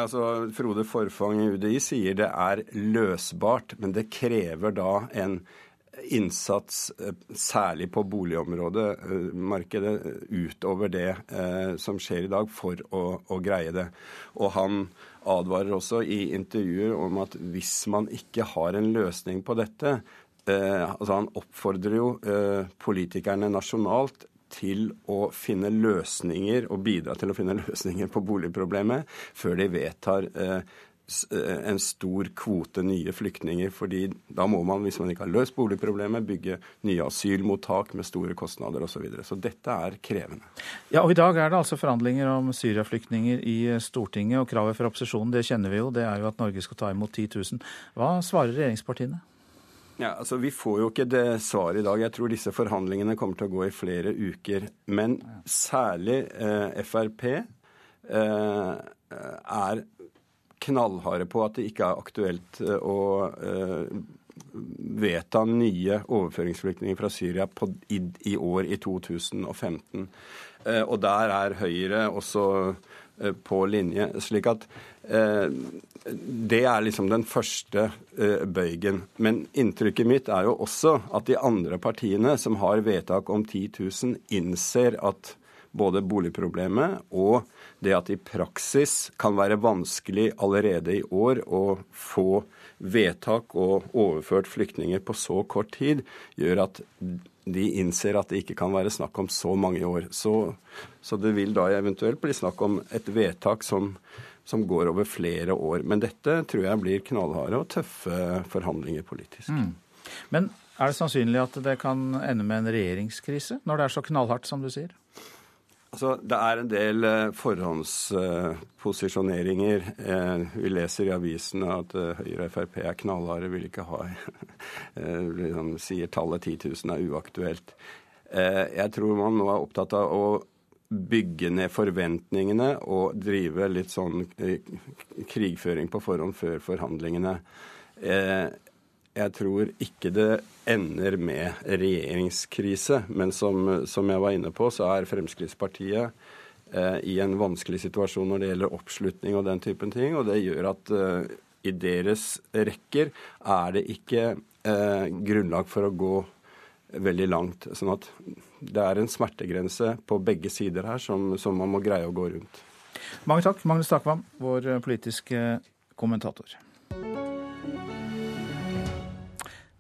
Speaker 36: Altså, Frode Forfang i UDI sier det er løsbart, men det krever da en innsats, eh, særlig på boligområdet, eh, markedet, utover det eh, som skjer i dag, for å, å, greie det. Og han advarer også i intervjuer om at hvis man ikke har en løsning på dette eh, altså Han oppfordrer jo eh, politikerne nasjonalt til å finne løsninger og bidra til å finne løsninger på boligproblemet før de vedtar eh, Eh, en stor kvote nye flyktninger. fordi da må man, hvis man ikke har løst boligproblemet, bygge nye asylmottak med store kostnader osv. Så, videre. så dette er krevende.
Speaker 2: Ja, og I dag er det altså forhandlinger om Syria-flyktninger i Stortinget. og Kravet fra opposisjonen det kjenner vi jo, det er jo at Norge skal ta imot 10 000. Hva svarer regjeringspartiene?
Speaker 36: Ja, altså Vi får jo ikke det svaret i dag. Jeg tror disse forhandlingene kommer til å gå i flere uker. Men særlig eh, Frp eh, er knallharde på at det ikke er aktuelt eh, å eh, vedta nye overføringsflyktninger fra Syria på, i, i, år, i 2015. Eh, og der er Høyre også på linje. slik at det er liksom den første bøygen. Men inntrykket mitt er jo også at de andre partiene som har vedtak om 10 000, innser at både boligproblemet og det at i praksis kan være vanskelig allerede i år å få vedtak og overført flyktninger på så kort tid, gjør at de innser at det ikke kan være snakk om så mange år. Så, så det vil da eventuelt bli snakk om et vedtak som, som, går over flere år. Men dette tror jeg blir knallharde og tøffe forhandlinger politisk. Mm.
Speaker 2: Men er det sannsynlig at det kan ende med en regjeringskrise, når det er så knallhardt som du sier?
Speaker 36: Altså, Det er en del eh, forhåndsposisjoneringer. Eh, vi leser i avisene at eh, Høyre og Frp er knallharde, vil ikke ha liksom, Sier tallet 10 000 er uaktuelt. Jeg tror man nå er opptatt av å bygge ned forventningene og drive litt sånn krigføring på forhånd før forhandlingene. Jeg tror ikke det ender med regjeringskrise, men som, som jeg var inne på, så er Fremskrittspartiet eh, i en vanskelig situasjon når det gjelder oppslutning og den typen ting. Og det gjør at eh, i deres rekker er det ikke eh, grunnlag for å gå veldig langt. Sånn at det er en smertegrense på begge sider her som, som man må greie å gå rundt.
Speaker 2: Mange takk, Magnus Takvam, vår politiske kommentator.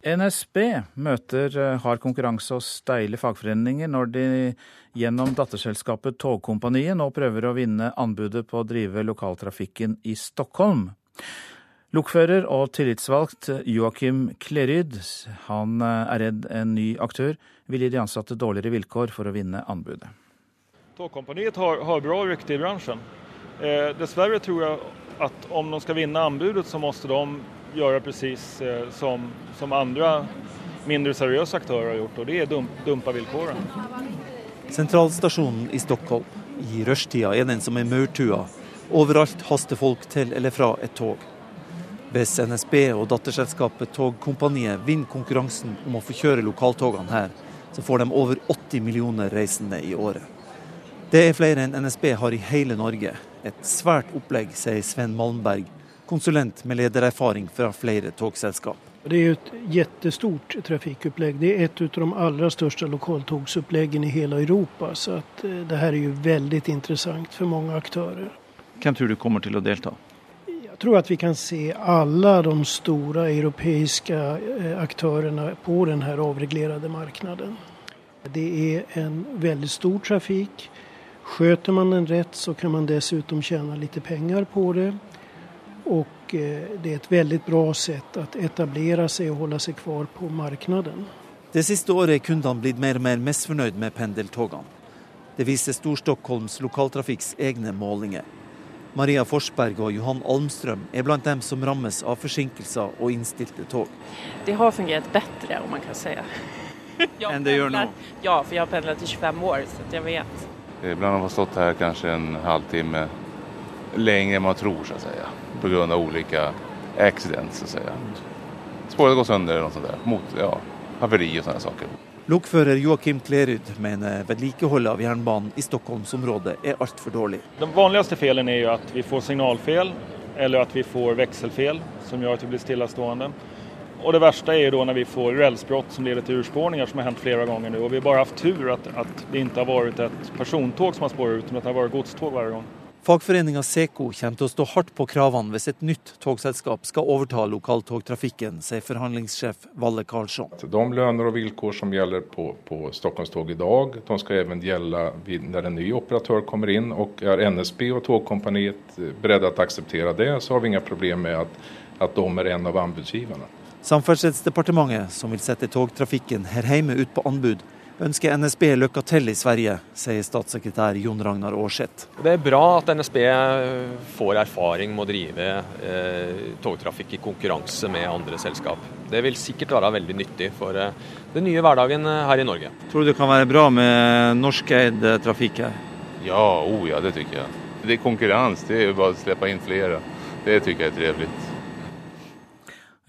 Speaker 2: NSB møter eh, hard konkurranse og steile fagforeninger når de gjennom datterselskapet Togkompaniet nå prøver å vinne anbudet på å drive lokaltrafikken i Stockholm. Lokfører og tillitsvalgt Joakim Kleryd han eh, er redd en ny aktør vil gi de ansatte dårligere vilkår for å vinne anbudet.
Speaker 37: Togkompaniet har, har bra rykte i bransjen. Eh, dessverre tror jeg at om de skal vinne anbudet, så må de gjøre precis eh, som, som andre mindre seriøse aktører har gjort, og det er dump, dumpa vilkårene.
Speaker 32: Sentralstasjonen i Stockholm. I rushtida er den som er maurtue. Overalt haster folk til eller fra et tog. Hvis NSB og datterselskapet Togkompaniet vinner konkurransen om å få kjøre lokaltogene her, så får de over 80 millioner reisende i året. Det er flere enn NSB har i hele Norge. Et svært opplegg, sier Sven Malmberg, konsulent med ledererfaring fra flere togselskap.
Speaker 30: Det er et kjempestort trafikkopplegg. Det er et av de aller største lokaltogsoppleggene i hele Europa. Så att eh, det her er jo veldig interessant for mange aktører.
Speaker 32: Hvem tror du kommer til å delta?
Speaker 30: Jeg tror at vi kan se alle de store europeiske eh, aktørene på denne avreglerede markedet. Det er en veldig stor trafikk. Skjøter man den rett, så kan man dessuten tjene litt penger på det. Og eh, det er et veldig bra sett å etablere seg og holde seg kvar på markedet.
Speaker 32: Det siste året er kundene blitt mer og mer misfornøyd med pendeltogene. Det viser Stor-Stockholms lokaltrafikks egne målinger. Maria Forsberg og Johan Almstrøm er blant dem som rammes av forsinkelser og innstilte tog.
Speaker 38: Det har fungert bedre, om man kan si.
Speaker 32: Enn det gjør nå?
Speaker 38: Ja, for jeg har pendlet i 25 år, så jeg vet.
Speaker 39: Iblant har man stått her kanskje en halvtime lenger enn man tror, så å si pga. ulike accidents. Så säga. Spåret går sönder eller noe sånt där. Mot, ja, haveri og sånne saker.
Speaker 32: Lokfører Joakim Klerud mener vedlikeholdet av jernbanen i Stockholmsområdet er altfor dårlig.
Speaker 37: Den vanligste felen er jo at vi får signalfel eller at vi får vekselfel som gjør at vi blir stillastående. Og det verste er jo da når vi får rälsbrott som leder til urspårninger som har hendt flere ganger nå. Og vi har bare hatt tur at, at det ikke har vært et persontog som har spåret ut, men at det har vært godstog hver gang.
Speaker 32: Fagforeninga Seko kommer til å stå hardt på kravene hvis et nytt togselskap skal overta lokaltogtrafikken, sier forhandlingssjef Valle Karlsson.
Speaker 39: De lønner og vilkår som gjelder på, på Stockholmstog i dag, de skal også gjelde når en ny operatør kommer inn. og Er NSB og Togkompaniet beredt til å akseptere det, så har vi ingen problemer med at, at de er en av anbudsgiverne.
Speaker 32: Samferdselsdepartementet, som vil sette togtrafikken her hjemme ut på anbud, ønsker NSB lykke til i Sverige, sier statssekretær Jon Ragnar Aarseth.
Speaker 40: Det er bra at NSB får erfaring med å drive eh, togtrafikk i konkurranse med andre selskap. Det vil sikkert være veldig nyttig for eh, den nye hverdagen eh, her i Norge.
Speaker 32: Tror du det kan være bra med norskeid eh, trafikk her?
Speaker 39: Ja, oh ja, det syns jeg. Det er konkurranse, det er jo bare å slippe inn flere. Det syns jeg er trivelig.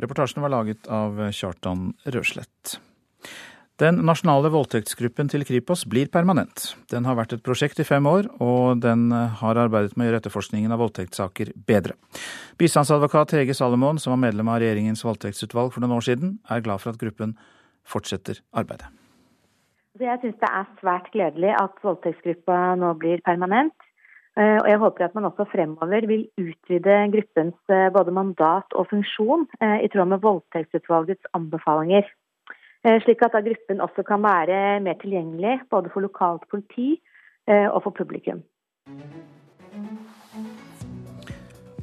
Speaker 2: Reportasjen var laget av Kjartan Røslett. Den nasjonale voldtektsgruppen til Kripos blir permanent. Den har vært et prosjekt i fem år, og den har arbeidet med å gjøre etterforskningen av voldtektssaker bedre. Bistandsadvokat Hege Salomon, som var medlem av regjeringens voldtektsutvalg for noen år siden, er glad for at gruppen fortsetter arbeidet.
Speaker 41: Jeg syns det er svært gledelig at voldtektsgruppa nå blir permanent. Eh, og jeg håper at man også fremover vil utvide gruppens eh, både mandat og funksjon eh, i tråd med voldtektsutvalgets anbefalinger. Eh, slik at da gruppen også kan være mer tilgjengelig både for lokalt politi eh, og for publikum.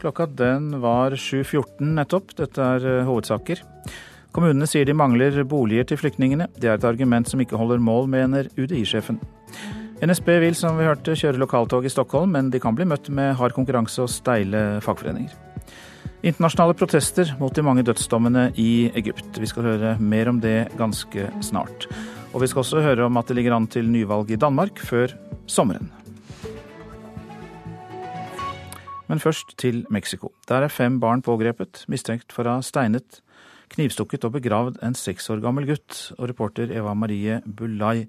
Speaker 2: Klokka den var 7.14 nettopp. Dette er eh, hovedsaker. Kommunene sier de mangler boliger til flyktningene. Det er et argument som ikke holder mål, mener UDI-sjefen. NSB vil som vi hørte kjøre lokaltog i Stockholm, men de kan bli møtt med hard konkurranse og steile fagforeninger. Internasjonale protester mot de mange dødsdommene i Egypt. Vi skal høre mer om det ganske snart. Og vi skal også høre om at det ligger an til nyvalg i Danmark før sommeren. Men først til Mexico. Der er fem barn pågrepet, mistenkt for å ha steinet, knivstukket og begravd en seks år gammel gutt. Og reporter Eva Marie Bulai,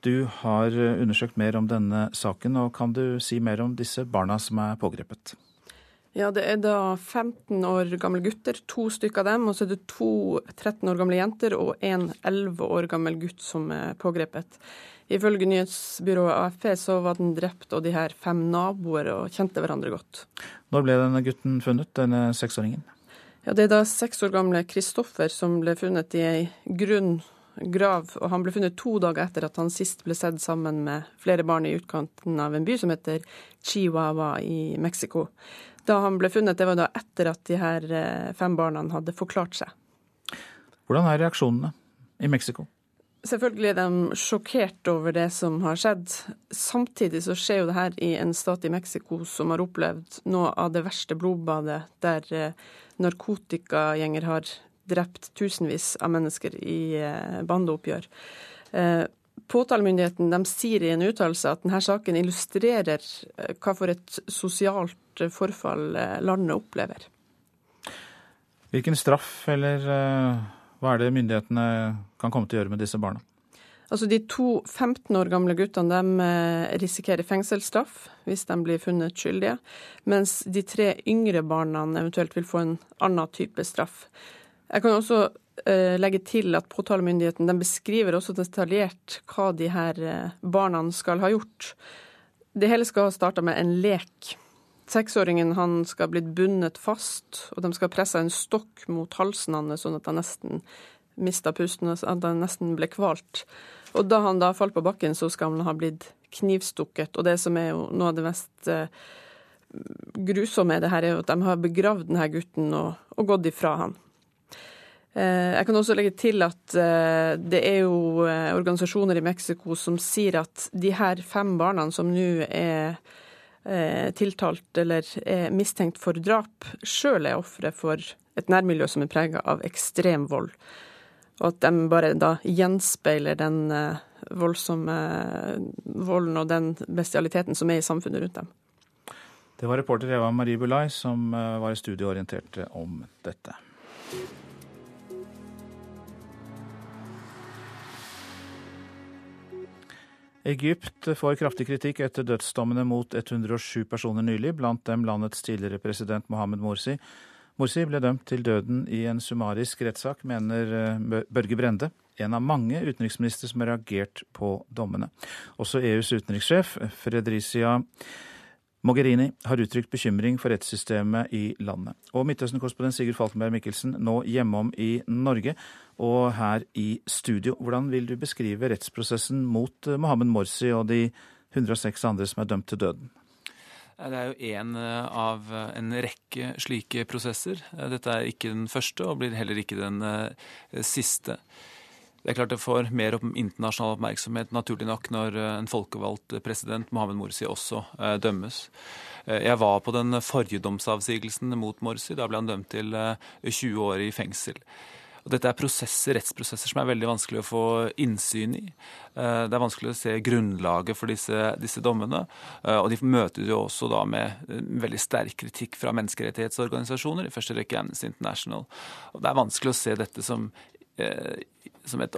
Speaker 2: Du har undersøkt mer om denne saken, og kan du si mer om disse barna som er pågrepet?
Speaker 42: Ja, Det er da 15 år gamle gutter, to stykker av dem. Og så er det to 13 år gamle jenter og en 11 år gammel gutt som er pågrepet. Ifølge nyhetsbyrået AFP så var den drept og de her fem naboer og kjente hverandre godt.
Speaker 2: Når ble denne gutten funnet, denne seksåringen?
Speaker 42: Ja, Det er da seks år gamle Kristoffer som ble funnet i ei grunn grav, og han ble funnet to dager etter at han sist ble sett sammen med flere barn i utkanten av en by som heter Chihuahua i Mexico. Da han ble funnet, det var da etter at de her eh, fem barna hadde forklart seg.
Speaker 2: Hvordan er reaksjonene i Mexico?
Speaker 42: Selvfølgelig er de sjokkert over det som har skjedd. Samtidig så skjer jo det her i en stat i Mexico som har opplevd noe av det verste blodbadet, der eh, narkotikagjenger har drept tusenvis av mennesker i eh, bandeoppgjør. Eh, påtalemyndigheten de sier i en uttalelse at denne saken illustrerer eh, hva for et sosialt forfall landet opplever.
Speaker 2: Hvilken straff eller hva er det myndighetene kan komme til å gjøre med disse barna?
Speaker 42: Altså De to 15 år gamle guttene de risikerer fengselsstraff hvis de blir funnet skyldige, mens de tre yngre barna eventuelt vil få en annen type straff. Jeg kan også legge til at påtalemyndigheten beskriver også detaljert hva de her uh, barna skal ha gjort. Det hele skal ha starta med en lek. Seksåringen han skal ha blitt bundet fast, og de skal ha pressa en stokk mot halsen hans sånn at han nesten mista pusten, at han nesten ble kvalt. Og da han da falt på bakken, så skal han ha blitt knivstukket. Og det som er jo noe av det mest uh, grusomme i det her, er jo at de har begravd denne gutten og, og gått ifra han. Eh, jeg kan også legge til at eh, det er jo eh, organisasjoner i Mexico som sier at de her fem barna som nå er tiltalt eller er mistenkt for drap, sjøl er ofre for et nærmiljø som er prega av ekstrem vold. Og at de bare da gjenspeiler den voldsomme volden og den bestialiteten som er i samfunnet rundt dem.
Speaker 2: Det var reporter Eva Marie Bulai som var studieorientert om dette. Egypt får kraftig kritikk etter dødsdommene mot 107 personer nylig, blant dem landets tidligere president Mohammed Morsi. Morsi ble dømt til døden i en summarisk rettssak, mener eh, Børge Brende, en av mange utenriksministre som har reagert på dommene. Også EUs utenrikssjef, Fredricia Mogherini har uttrykt bekymring for rettssystemet i landet. Og Midtøsten-korrespondent Sigurd Falkenberg Mikkelsen, nå hjemom i Norge og her i studio. Hvordan vil du beskrive rettsprosessen mot eh, Mohammed Morsi og de 106 andre som er dømt til døden?
Speaker 43: Det er jo én eh, av eh, en rekke slike prosesser. Dette er ikke den første, og blir heller ikke den siste. Det er klart det får mer internasjonal oppmerksomhet, naturlig nok, når en folkevalgt president, Mohammed Morsi, også dømmes. Jeg var på den forrige domsavsigelsen mot Morsi. Da ble han dømt til 20 år i fengsel. Og dette er prosesser, rettsprosesser som er veldig vanskelig å få innsyn i. Eh, det er vanskelig å se grunnlaget for disse, disse dommene. Eh, og de møter jo også da med eh, veldig sterk kritikk fra menneskerettighetsorganisasjoner, i første rekke Amnesty International. Og det er vanskelig å se dette som som et,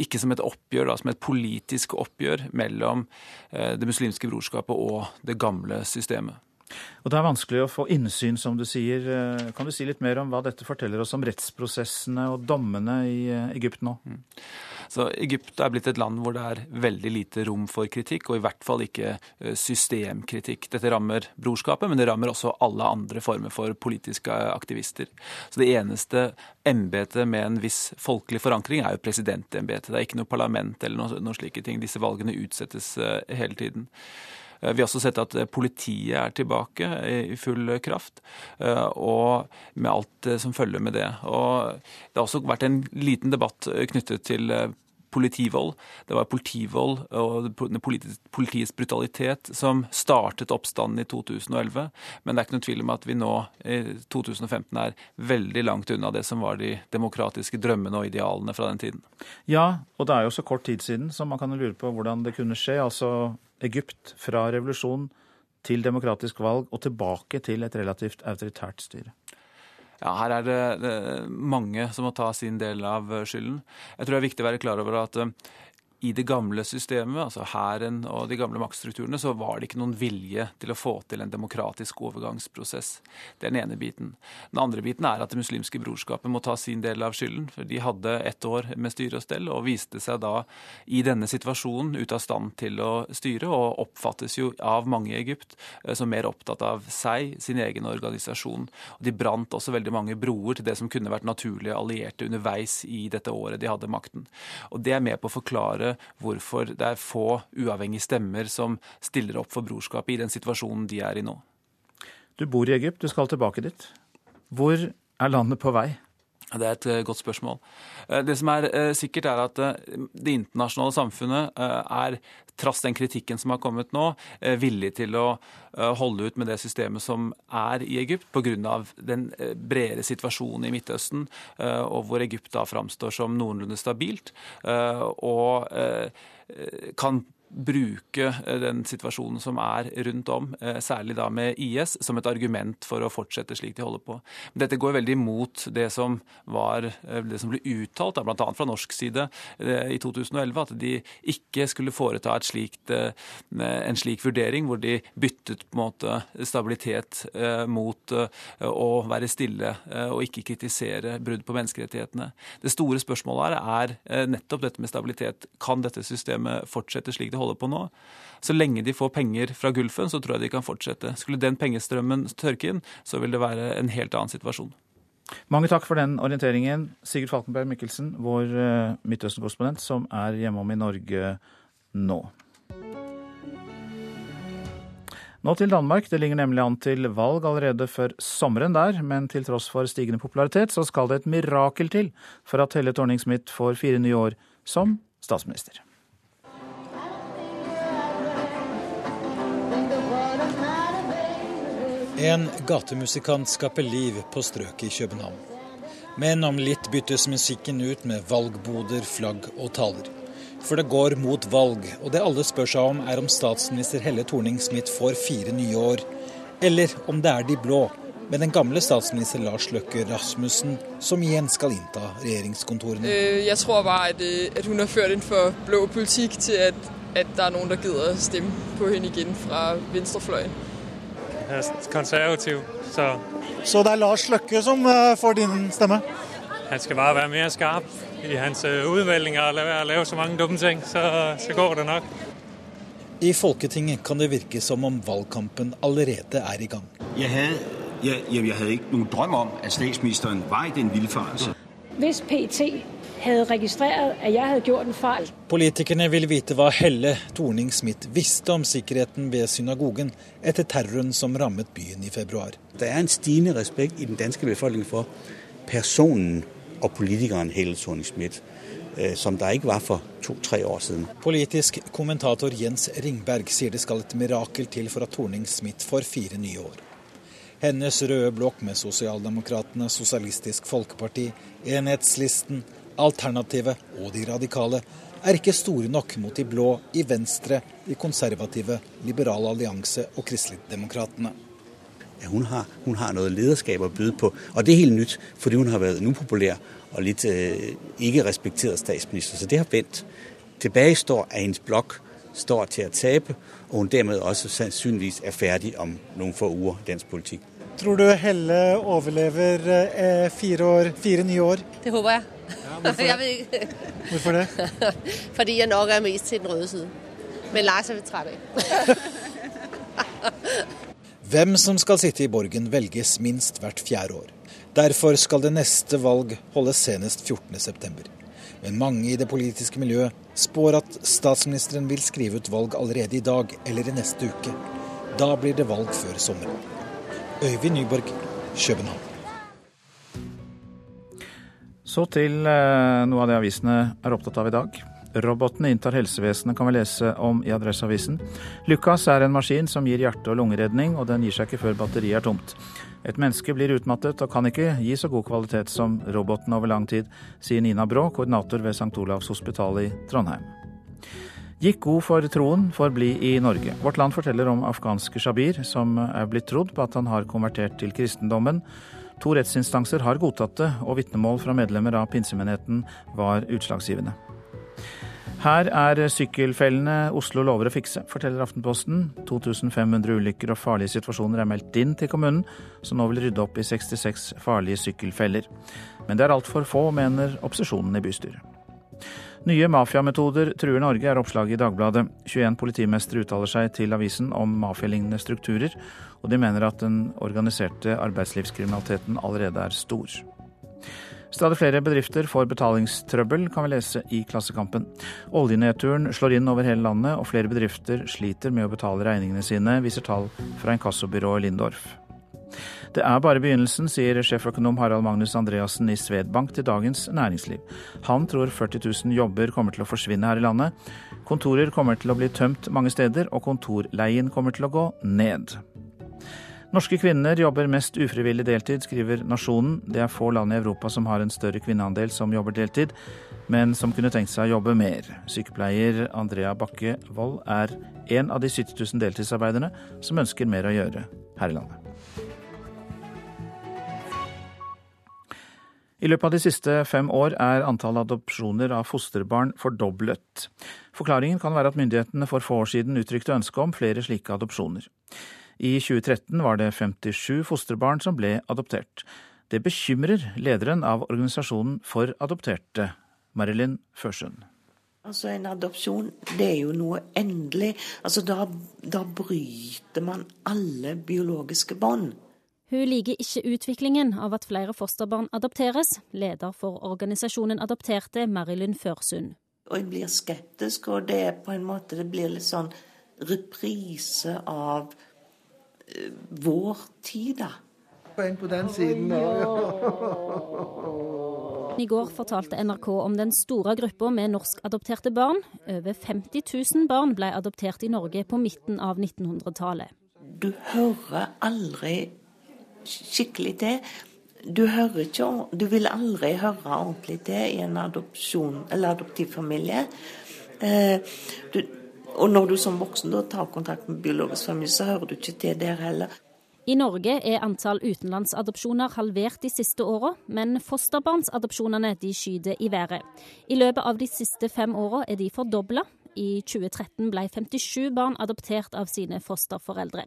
Speaker 43: ikke som et oppgjør, da, som et politisk oppgjør mellom det muslimske brorskapet og det gamle systemet.
Speaker 2: Og Det er vanskelig å få innsyn, som du sier. Eh, kan du si litt mer om hva dette forteller oss om rettsprosessene og dommene i eh, Egypt nå? Mm.
Speaker 43: Så Egypt er blitt et land hvor det er veldig lite rom for kritikk, og i hvert fall ikke eh, systemkritikk. Dette rammer brorskapet, men det rammer også alle andre former for politiske aktivister. Så det eneste embetet med en viss folkelig forankring er jo presidentembetet. Det er ikke noe parlament eller noen noe slike ting. Disse valgene utsettes hele tiden. Eh, vi har også sett at eh, politiet er tilbake i full kraft, eh, og med alt som følger med det. Og det har også vært en liten debatt knyttet til politivold. Det var politivold og politiets brutalitet som startet oppstanden i 2011. Men det er ikke noen tvil om at vi nå i 2015 er veldig langt unna det som var de demokratiske drømmene og idealene fra den tiden.
Speaker 2: Ja, og det er jo så kort tid siden, så man kan lure på hvordan det kunne skje. Altså Egypt fra revolusjon til demokratisk valg og tilbake til et relativt autoritært styre?
Speaker 43: Ja, Her er det, mange som må ta sin del av skylden. Jeg tror det er viktig å være klar over at uh, i det gamle systemet, altså hæren og de gamle maktstrukturene, så var det ikke noen vilje til å få til en demokratisk overgangsprosess. Det er den ene biten. Den andre biten er at Det muslimske brorskapet må ta sin del av skylden. for De hadde ett år med styre og stell, og viste seg da i denne situasjonen ute av stand til å styre, og oppfattes jo av mange i Egypt eh, som mer opptatt av seg, sin egen organisasjon. Og De brant også veldig mange broer til det som kunne vært naturlige allierte underveis i dette året de hadde makten. Og Det er med på å forklare hvorfor det er få uavhengige stemmer som stiller opp for brorskapet i den situasjonen de er i nå.
Speaker 2: Du bor i Egypt, du skal tilbake dit. Hvor er landet på vei?
Speaker 43: Det er et eh, godt spørsmål. Eh, det som er eh, sikkert, er at det internasjonale samfunnet er, trass den kritikken som har kommet nå, villig til å holde ut med det systemet som er i Egypt, pga. den bredere situasjonen i Midtøsten, og hvor Egypt da framstår som noenlunde stabilt. Og kan bruke eh, den situasjonen som er rundt om, eh, særlig da med IS, som et argument for å fortsette slik de holder på. Dette går veldig imot det som var eh, det som ble uttalt, bl.a. fra norsk side i 2011, at de ikke skulle foreta slikt, en slik vurdering hvor de byttet på en måte stabilitet mot å være stille og ikke kritisere brudd på menneskerettighetene. Det store spørsmålet her er nettopp dette med stabilitet. Kan dette systemet fortsette slik det holder på nå. Så lenge de får penger fra Gulfen, så tror jeg de kan fortsette. Skulle den pengestrømmen tørke inn, så vil det være en helt annen situasjon.
Speaker 2: Mange takk for den orienteringen, Sigurd Falkenberg Mikkelsen, vår eh, Midtøsten-korrespondent, som er hjemom i Norge nå. Nå til Danmark. Det ligger nemlig an til valg allerede før sommeren der, men til tross for stigende popularitet, så skal det et mirakel til for at Helle Thorning-Smith får fire nye år som statsminister.
Speaker 44: En gatemusikant skaper liv på strøket i København. Men om litt byttes musikken ut med valgboder, flagg og taler. For det går mot valg, og det alle spør seg om er om statsminister Helle Thorning-Smith får fire nye år, eller om det er de blå, med den gamle statsminister Lars Løkke Rasmussen, som igjen skal innta regjeringskontorene.
Speaker 45: Øh, jeg tror bare at, øh, hun har ført inn for blå politikk til at, at det er noen som gidder å stemme på henne igjen fra venstrefløyen
Speaker 46: konservativ. Så.
Speaker 44: så det er Lars Løkke som eh, får din stemme?
Speaker 46: Han skal bare være mer skarp i hans eh, utvelginger og la være å lave så mange dumme ting, så, så går det nok.
Speaker 44: I Folketinget kan det virke som om valgkampen allerede er i gang.
Speaker 47: Jeg hadde, jeg, jeg hadde ikke noen drøm om at statsministeren var i den villfarelsen.
Speaker 48: Hvis PT hadde registrert at jeg hadde gjort en feil.
Speaker 44: Politikerne vil vite hva Helle Thorning-Smith visste om sikkerheten ved synagogen etter terroren som rammet byen i februar.
Speaker 47: Det er en stigende respekt i den danske befolkningen for personen og politikeren Helle Thorning-Smith eh, som det ikke var for to-tre år siden.
Speaker 44: Politisk kommentator Jens Ringberg sier det skal et mirakel til for at Thorning-Smith får fire nye år. Hennes røde blokk med Sosialdemokratene, Sosialistisk Folkeparti, Enhetslisten, Alternativet og de radikale er ikke store nok mot de blå i Venstre, de konservative, Liberal allianse og Kristeligdemokratene.
Speaker 47: Ja, hun, har, hun har noe lederskap å byde på, og det er helt nytt fordi hun har vært en upopulær og litt eh, ikke respektert statsminister. Så det har vendt. Tilbake står at hennes blokk står til å tape, og hun dermed også sannsynligvis er ferdig om noen få uker i dansk politikk.
Speaker 44: Tror du Helle overlever eh, fire, år, fire nye år?
Speaker 49: Det håper jeg.
Speaker 44: Hvorfor det? Hvorfor det?
Speaker 49: Fordi jeg nok er mest til den røde siden. Men Lars er vi trett av.
Speaker 44: Hvem som skal sitte i Borgen velges minst hvert fjerde år. Derfor skal det neste valg holdes senest 14.9. Men mange i det politiske miljøet spår at statsministeren vil skrive ut valg allerede i dag eller i neste uke. Da blir det valg før sommeren. Øyvind Nyborg, København.
Speaker 2: Så til eh, noe av det avisene er opptatt av i dag. Robotene inntar helsevesenet, kan vi lese om i Adresseavisen. Lukas er en maskin som gir hjerte- og lungeredning, og den gir seg ikke før batteriet er tomt. Et menneske blir utmattet og kan ikke gi så god kvalitet som roboten over lang tid, sier Nina Brå, koordinator ved St. Olavs hospital i Trondheim. Gikk god for troen får bli i Norge. Vårt Land forteller om afghanske Shabir, som er blitt trodd på at han har konvertert til kristendommen To rettsinstanser har godtatt det, og vitnemål fra medlemmer av pinsemenigheten var utslagsgivende. Her er sykkelfellene Oslo lover å fikse, forteller Aftenposten. 2500 ulykker og farlige situasjoner er meldt inn til kommunen, som nå vil rydde opp i 66 farlige sykkelfeller. Men det er altfor få, mener opposisjonen i bystyret. Nye mafiametoder truer Norge, er oppslaget i Dagbladet. 21 politimestere uttaler seg til avisen om mafialignende strukturer, og de mener at den organiserte arbeidslivskriminaliteten allerede er stor. Stadig flere bedrifter får betalingstrøbbel, kan vi lese i Klassekampen. Oljenedturen slår inn over hele landet, og flere bedrifter sliter med å betale regningene sine, viser tall fra inkassobyrået Lindorf. Det er bare begynnelsen, sier sjeføkonom Harald Magnus Andreassen i Svedbank til Dagens Næringsliv. Han tror 40 000 jobber kommer til å forsvinne her i landet. Kontorer kommer til å bli tømt mange steder, og kontorleien kommer til å gå ned. Norske kvinner jobber mest ufrivillig deltid, skriver Nasjonen. Det er få land i Europa som har en større kvinneandel som jobber deltid, men som kunne tenkt seg å jobbe mer. Sykepleier Andrea Bakke Wold er en av de 70 000 deltidsarbeiderne som ønsker mer å gjøre her i landet. I løpet av de siste fem år er antallet adopsjoner av fosterbarn fordoblet. Forklaringen kan være at myndighetene for få år siden uttrykte ønske om flere slike adopsjoner. I 2013 var det 57 fosterbarn som ble adoptert. Det bekymrer lederen av Organisasjonen for adopterte, Marilyn Førsund.
Speaker 31: Altså En adopsjon det er jo noe endelig. Altså Da, da bryter man alle biologiske bånd.
Speaker 50: Hun liker ikke utviklingen av at flere fosterbarn adopteres. Leder for organisasjonen Adopterte, Marilyn Førsund.
Speaker 31: Og Jeg blir skeptisk, og det er på en måte det blir litt sånn reprise av vår tid, da.
Speaker 51: En på den siden
Speaker 50: I går fortalte NRK om den store gruppa med norskadopterte barn. Over 50 000 barn ble adoptert i Norge på midten av 1900-tallet.
Speaker 31: Du hører aldri skikkelig til. Du, hører ikke, du vil aldri høre ordentlig til i en adopsjon eller adoptivfamilie. Eh, du, og når du som voksen da tar kontakt med biologisk familie, så hører du ikke til der heller.
Speaker 50: I Norge er antall utenlandsadopsjoner halvert de siste åra, men fosterbarnsadopsjonene de skyter i været. I løpet av de siste fem åra er de fordobla. I 2013 ble 57 barn adoptert av sine fosterforeldre.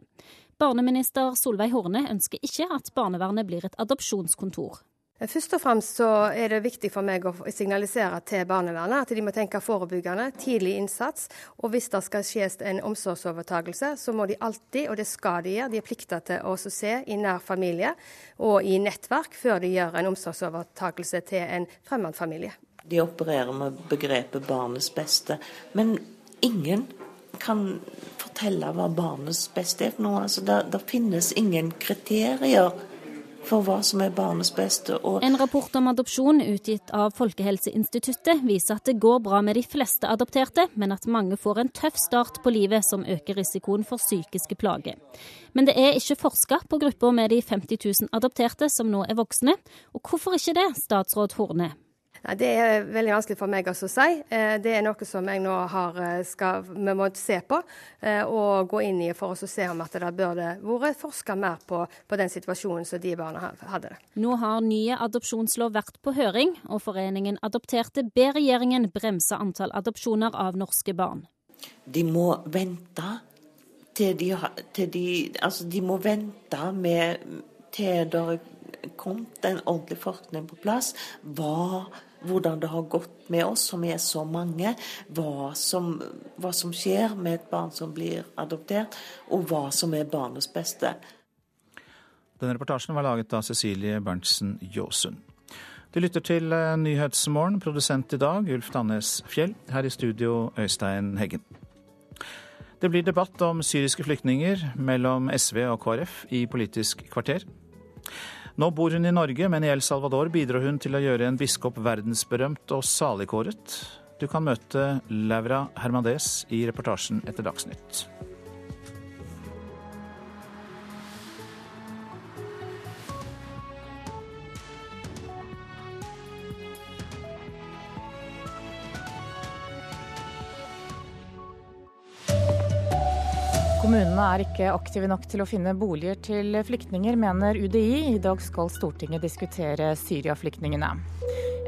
Speaker 50: Barneminister Solveig Horne ønsker ikke at barnevernet blir et adopsjonskontor.
Speaker 52: Først og fremst så er det viktig for meg å signalisere til barnevernet at de må tenke forebyggende, tidlig innsats. Og hvis det skal skje en omsorgsovertagelse, så må de alltid, og det skal de gjøre, de er plikta til å se i nær familie og i nettverk før de gjør en omsorgsovertakelse til en fremmed familie.
Speaker 31: De opererer med begrepet barnets beste, men ingen kan fortelle hva barnets beste er for noe. Altså, det, det finnes ingen kriterier for hva som er barnets beste.
Speaker 50: Og en rapport om adopsjon utgitt av Folkehelseinstituttet viser at det går bra med de fleste adopterte, men at mange får en tøff start på livet som øker risikoen for psykiske plager. Men det er ikke forska på grupper med de 50 000 adopterte som nå er voksne. Og hvorfor ikke det, statsråd Horne?
Speaker 52: Nei, Det er veldig vanskelig for meg å si. Eh, det er noe som jeg nå har, eh, skal, vi må se på eh, og gå inn i for å se om at det burde vært forska mer på, på, den situasjonen som de barna hadde.
Speaker 50: Nå har nye adopsjonslov vært på høring, og Foreningen Adopterte ber regjeringen bremse antall adopsjoner av norske barn.
Speaker 31: De må vente til de, til de Altså, de må vente med til det er den ordentlige forskningen på plass. Hva hvordan det har gått med oss som er så mange, hva som, hva som skjer med et barn som blir adoptert, og hva som er barnets beste.
Speaker 2: Denne reportasjen var laget av Cecilie Berntsen Jåsund. Du lytter til eh, Nyhetsmorgen, produsent i dag Ulf Tannes Fjell. Her i studio Øystein Heggen. Det blir debatt om syriske flyktninger mellom SV og KrF i Politisk kvarter. Nå bor hun i Norge, men i El Salvador bidrar hun til å gjøre en biskop verdensberømt og saligkåret. Du kan møte Laura Hermandez i reportasjen etter Dagsnytt.
Speaker 29: Kommunene er ikke aktive nok til å finne boliger til flyktninger, mener UDI. I dag skal Stortinget diskutere Syria-flyktningene.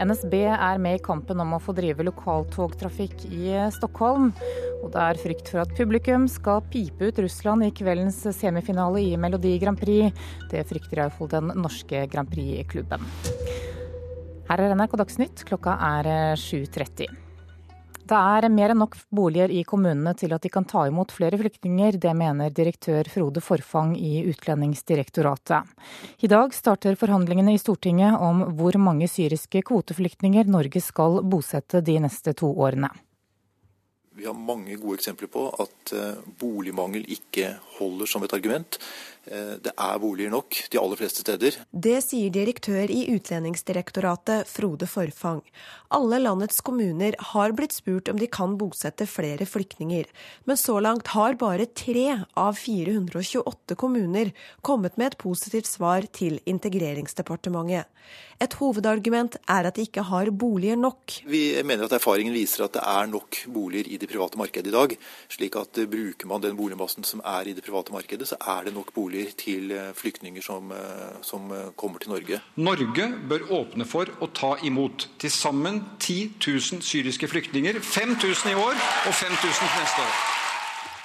Speaker 29: NSB er med i kampen om å få drive lokaltogtrafikk i Stockholm. Og det er frykt for at publikum skal pipe ut Russland i kveldens semifinale i Melodi Grand Prix. Det frykter iallfall den norske Grand Prix-klubben. Her er NRK Dagsnytt, klokka er 7.30. Det er mer enn nok boliger i kommunene til at de kan ta imot flere flyktninger. Det mener direktør Frode Forfang i Utlendingsdirektoratet. I dag starter forhandlingene i Stortinget om hvor mange syriske kvoteflyktninger Norge skal bosette de neste to årene.
Speaker 32: Vi har mange gode eksempler på at eh, boligmangel ikke holder som et argument. Eh, det er boliger nok de aller fleste steder.
Speaker 33: Det sier direktør i Utlendingsdirektoratet Frode Forfang. Alle landets kommuner har blitt spurt om de kan bosette flere flyktninger, men så langt har bare tre av 428 kommuner kommet med et positivt svar til Integreringsdepartementet. Et hovedargument er at de ikke har boliger nok.
Speaker 32: Vi mener at erfaringen viser at det er nok boliger i det private markedet i dag. slik at bruker man den boligmassen som er i det private markedet, så er det nok boliger til eh, flyktninger som, eh, som kommer til Norge.
Speaker 53: Norge bør åpne for å ta imot til sammen 10 000 syriske flyktninger. 5000 i år og 5000 neste år.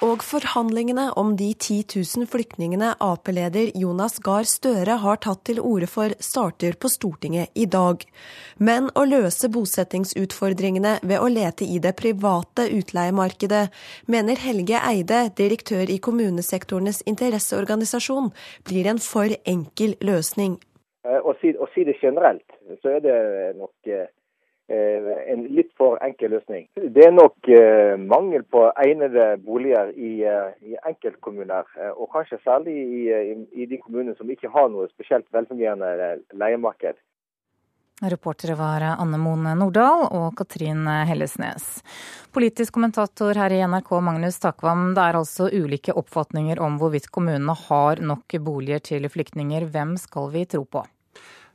Speaker 33: Og forhandlingene om de 10 000 flyktningene Ap-leder Jonas Gahr Støre har tatt til orde for, starter på Stortinget i dag. Men å løse bosettingsutfordringene ved å lete i det private utleiemarkedet, mener Helge Eide, direktør i kommunesektorenes interesseorganisasjon, blir en for enkel løsning.
Speaker 54: Eh, å si, å si det generelt, så er det nok eh, en litt for enkel løsning. Det er nok eh, mangel på egnede boliger i, eh, i enkeltkommuner, og kanskje særlig i, i, de kommunene som ikke har noe spesielt velfungerende leiemarked.
Speaker 29: Reportere var Anne Mone Nordahl og Katrin Hellesnes. Politisk kommentator her i NRK, Magnus Takvam. Det er altså ulike oppfatninger om hvorvidt kommunene har nok boliger til flyktninger. Hvem skal vi tro på?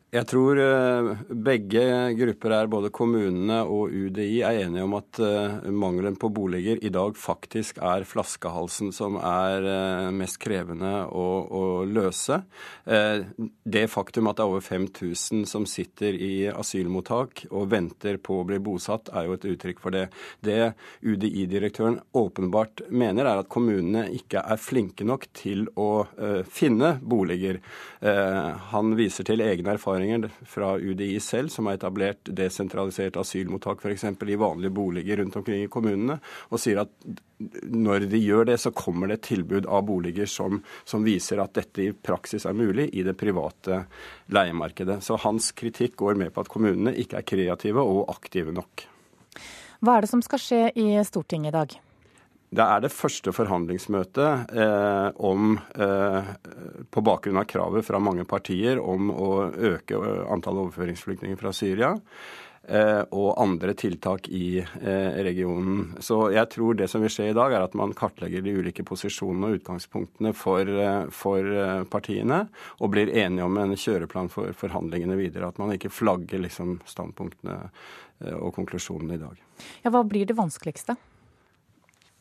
Speaker 36: Jeg tror eh, begge grupper her, både kommunene og UDI, er enige om at eh, mangelen på boliger i dag faktisk er flaskehalsen som er eh, mest krevende å, å løse. Det faktum at det er over 5000 som sitter i asylmottak og venter på å bli bosatt, er jo et uttrykk for det. Det UDI-direktøren åpenbart mener, er at kommunene ikke er flinke nok til å finne boliger. Han viser til egne erfaringer erfaringer fra UDI selv, som har etablert desentralisert asylmottak f.eks. i vanlige boliger rundt omkring i kommunene, og sier at når de gjør det, så kommer det et tilbud av boliger som, som viser at dette i praksis er mulig i det private leiemarkedet. Så hans kritikk går med på at kommunene ikke er kreative og aktive nok.
Speaker 29: Hva er det som skal skje i Stortinget i dag?
Speaker 36: Det er det første forhandlingsmøtet eh, om, eh, på bakgrunn av kravet fra mange partier om å øke antallet antall overføringsflyktninger fra Syria. Eh, og andre tiltak i eh, regionen. Så jeg tror det som vil skje i dag, er at man kartlegger de ulike posisjonene og utgangspunktene for, eh, for partiene, og blir enige om en kjøreplan for forhandlingene videre. At man ikke flagger liksom, standpunktene og konklusjonene i dag.
Speaker 29: Ja, Hva blir det vanskeligste?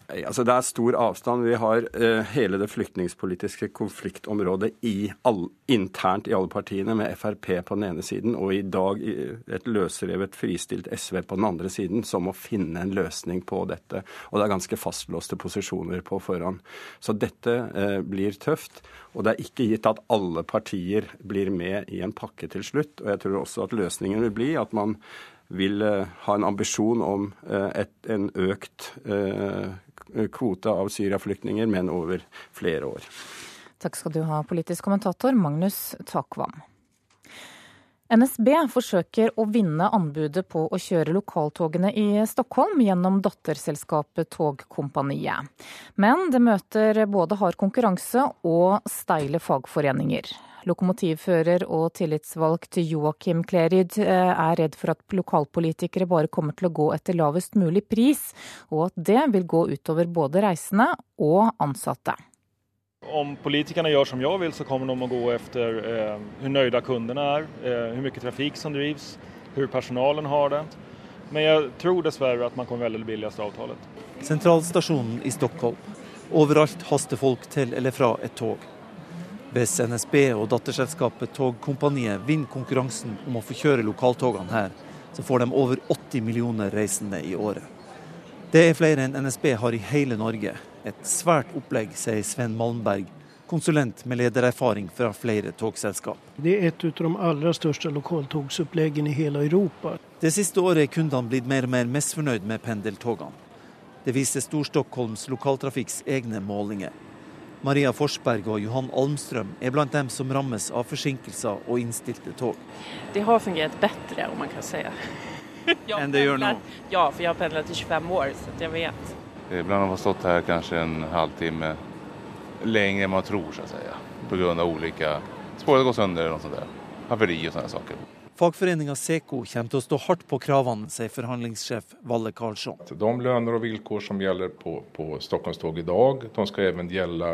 Speaker 36: Altså, det er stor avstand. Vi har uh, hele det flyktningspolitiske konfliktområdet i all, internt i alle partiene, med Frp på den ene siden og i dag et løsrevet, fristilt SV på den andre siden, som må finne en løsning på dette. Og det er ganske fastlåste posisjoner på forhånd. Så dette uh, blir tøft. Og det er ikke gitt at alle partier blir med i en pakke til slutt. Og jeg tror også at løsningen vil bli at man vil uh, ha en ambisjon om et, en økt kvote av Syria-flyktninger, men over flere år.
Speaker 29: Takk skal du ha, politisk kommentator Magnus Takvam. NSB forsøker å vinne anbudet på å kjøre lokaltogene i Stockholm gjennom datterselskapet Togkompaniet. Men det møter både hard konkurranse og steile fagforeninger. Lokomotivfører og tillitsvalgt Joakim Klerid eh, er redd for at lokalpolitikere bare kommer til å gå etter lavest mulig pris, og at det vil gå utover både reisende og ansatte.
Speaker 37: Om politikerne gjør som jeg vil, så kommer de å gå etter eh, hvor nøyde kundene er, eh, hvor mye trafikk som drives, hvordan personalen har det. Men jeg tror dessverre at man kommer veldig billigst avtalen. avtalet.
Speaker 55: Sentralstasjonen i Stockholm. Overalt haster folk til eller fra et tog. Hvis NSB og datterselskapet Togkompaniet vinner konkurransen om å få kjøre lokaltogene her,
Speaker 32: så får de over 80 millioner reisende i året. Det er flere enn NSB har i hele Norge. Et svært opplegg, sier Sven Malmberg, konsulent med ledererfaring fra flere togselskap.
Speaker 56: Det er et av de aller største lokaltogsoppleggene i hele Europa.
Speaker 32: Det siste året er kundene blitt mer og mer misfornøyd med pendeltogene. Det viser Stor-Stockholms lokaltrafikks egne målinger. Maria Forsberg og Johan Almstrøm er blant dem som rammes av forsinkelser og innstilte tog.
Speaker 57: Det har fungert bedre, om man kan si.
Speaker 32: Enn det gjør nå?
Speaker 57: Ja, for jeg har pendlet i 25 år, så jeg vet.
Speaker 58: Iblant har man stått her kanskje en halvtime lenger enn man tror, så å si, pga. ulike Sporet går sønder eller noe sånt. Havari og sånne saker.
Speaker 32: Fagforeninga Seko kommer til å stå hardt på kravene, sier forhandlingssjef Valle Karlsson.
Speaker 59: De lønner og vilkår som gjelder på, på Stockholmstog i dag, de skal også gjelde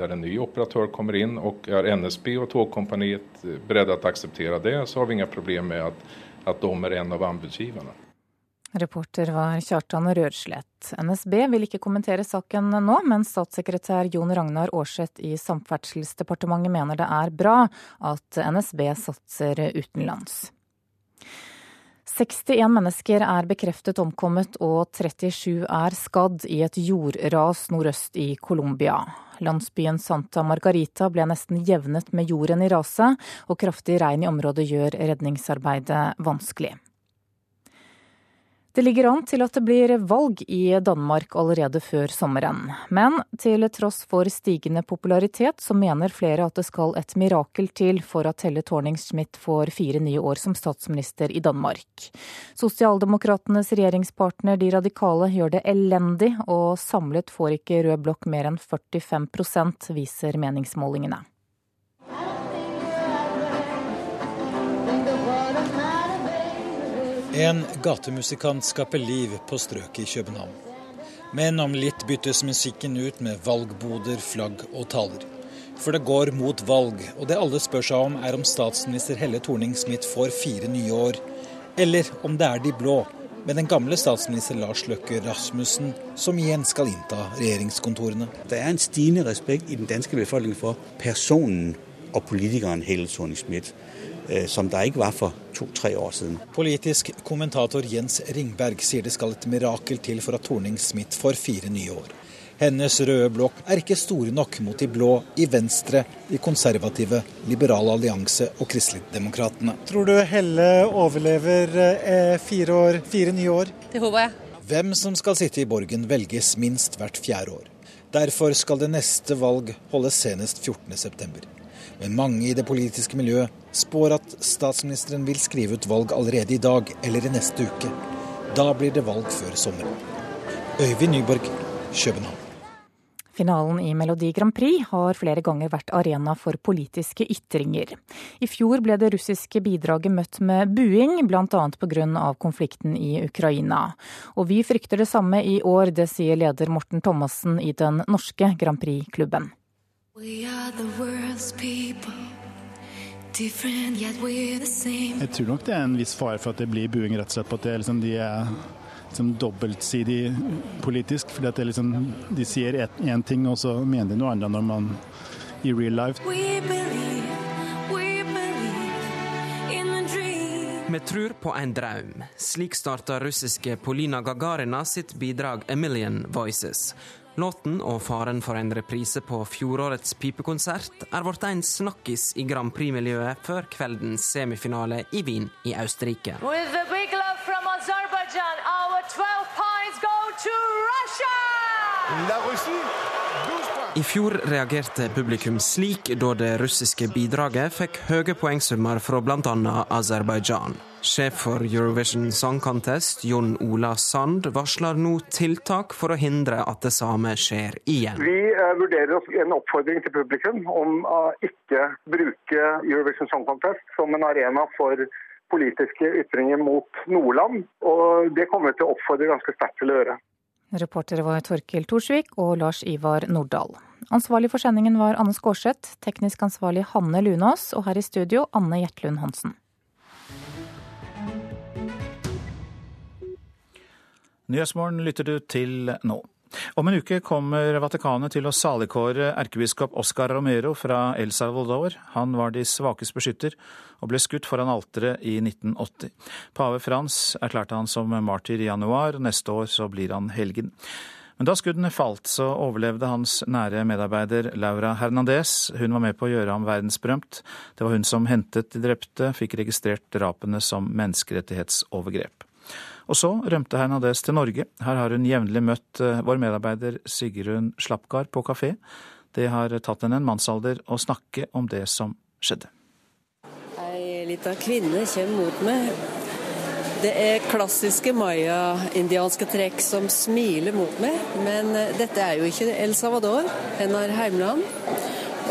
Speaker 59: når en ny operatør kommer inn. og Er NSB og Togkompaniet beredt til å akseptere det, så har vi ingen problemer med at, at de er en av anbudsgiverne.
Speaker 29: Reporter var Kjartan Rørslett. NSB vil ikke kommentere saken nå, men statssekretær Jon Ragnar Aarseth i Samferdselsdepartementet mener det er bra at NSB satser utenlands. 61 mennesker er bekreftet omkommet og 37 er skadd i et jordras nordøst i Colombia. Landsbyen Santa Margarita ble nesten jevnet med jorden i raset, og kraftig regn i området gjør redningsarbeidet vanskelig. Det ligger an til at det blir valg i Danmark allerede før sommeren. Men til tross for stigende popularitet, så mener flere at det skal et mirakel til for at Helle Thorning-Schmidt får fire nye år som statsminister i Danmark. Sosialdemokratenes regjeringspartner De Radikale gjør det elendig, og samlet får ikke Rød blokk mer enn 45% viser meningsmålingene.
Speaker 44: En gatemusikant skaper liv på strøket i København. Men om litt byttes musikken ut med valgboder, flagg og taler. For det går mot valg, og det alle spør seg om er om statsminister Helle Thorning-Smith får fire nye år, eller om det er de blå, med den gamle statsminister Lars Løkke Rasmussen, som igjen skal innta regjeringskontorene.
Speaker 47: Det er en stigende respekt i den danske befolkningen for personen og politikeren Helle Thorning-Smith. Eh, som det ikke var for to-tre år siden.
Speaker 44: Politisk kommentator Jens Ringberg sier det skal et mirakel til for at Torning-Smith får fire nye år. Hennes røde blokk er ikke store nok mot de blå i Venstre, de konservative, Liberal allianse og Kristeligdemokratene.
Speaker 60: Tror du Helle overlever eh, fire, år, fire nye år?
Speaker 49: Det håper jeg.
Speaker 44: Hvem som skal sitte i Borgen velges minst hvert fjerde år. Derfor skal det neste valg holdes senest 14.9. Men mange i det politiske miljøet spår at statsministeren vil skrive ut valg allerede i dag eller i neste uke. Da blir det valg før sommeren. Øyvind Nyborg, København.
Speaker 29: Finalen i Melodi Grand Prix har flere ganger vært arena for politiske ytringer. I fjor ble det russiske bidraget møtt med buing, bl.a. pga. konflikten i Ukraina. Og vi frykter det samme i år, det sier leder Morten Thomassen i den norske Grand Prix-klubben.
Speaker 61: Jeg tror nok det er en viss fare for at det blir buing, rett og slett på at liksom, de er liksom, dobbeltsidig politisk. fordi liksom, de sier én ting, og så mener de noe annet når man i real life.
Speaker 62: Vi tror på en drøm. Slik starta russiske Polina Gagarina sitt bidrag 'A Million Voices'. Låten og faren for en reprise på fjorårets pipekonsert er blitt en snakkis i Grand Prix-miljøet før kveldens semifinale i Wien i Østerrike. I fjor reagerte publikum slik da det russiske bidraget fikk høye poengsummer fra bl.a. Aserbajdsjan. Sjef for Eurovision Song Contest, Jon Ola Sand, varsler nå tiltak for å hindre at det samme skjer igjen.
Speaker 63: Vi uh, vurderer en oppfordring til publikum om å ikke bruke Eurovision Song Contest som en arena for politiske ytringer mot Nordland. Og det kommer vi til å oppfordre ganske sterkt til å gjøre.
Speaker 29: Reportere var Torkil Torsvik og Lars Ivar Nordahl. Ansvarlig for sendingen var Anne Skårseth, teknisk ansvarlig Hanne Lunås, og her i studio Anne Gjertlund Hansen.
Speaker 2: Nyhetsmorgen lytter du til nå. Om en uke kommer Vatikanet til å saligkåre erkebiskop Oscar Romero fra El Salvador. Han var de svakes beskytter og ble skutt foran alteret i 1980. Pave Frans erklærte han som martyr i januar, neste år så blir han helgen. Men da skuddene falt, så overlevde hans nære medarbeider Laura Hernandez. Hun var med på å gjøre ham verdensberømt. Det var hun som hentet de drepte, fikk registrert drapene som menneskerettighetsovergrep. Og så rømte Hernandez til Norge. Her har hun jevnlig møtt eh, vår medarbeider Sigrun Slapgard på kafé. Det har tatt henne en mannsalder å snakke om det som skjedde.
Speaker 64: Ei lita kvinne kommer mot meg. Det er klassiske maya-indianske trekk som smiler mot meg, men dette er jo ikke El Salvador, hennes heimland.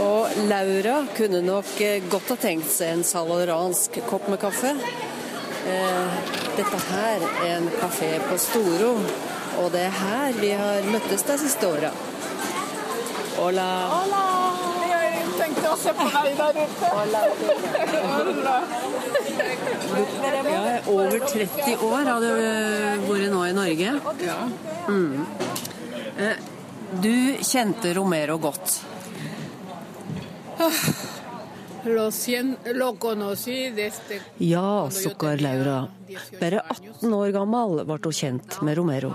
Speaker 64: Og Laura kunne nok eh, godt ha tenkt seg en salvadoransk kopp med kaffe. Dette her er en kafé på Storo, og det er her vi har møttes de siste åra. Hola.
Speaker 65: Hola. Jeg tenkte å se på deg der ute. Hola.
Speaker 64: Ja, over 30 år har du vært nå i Norge.
Speaker 65: Ja.
Speaker 64: Mm. Du kjente Romero godt. Ja, sukker Laura. Bare 18 år gammel ble hun kjent med Romero.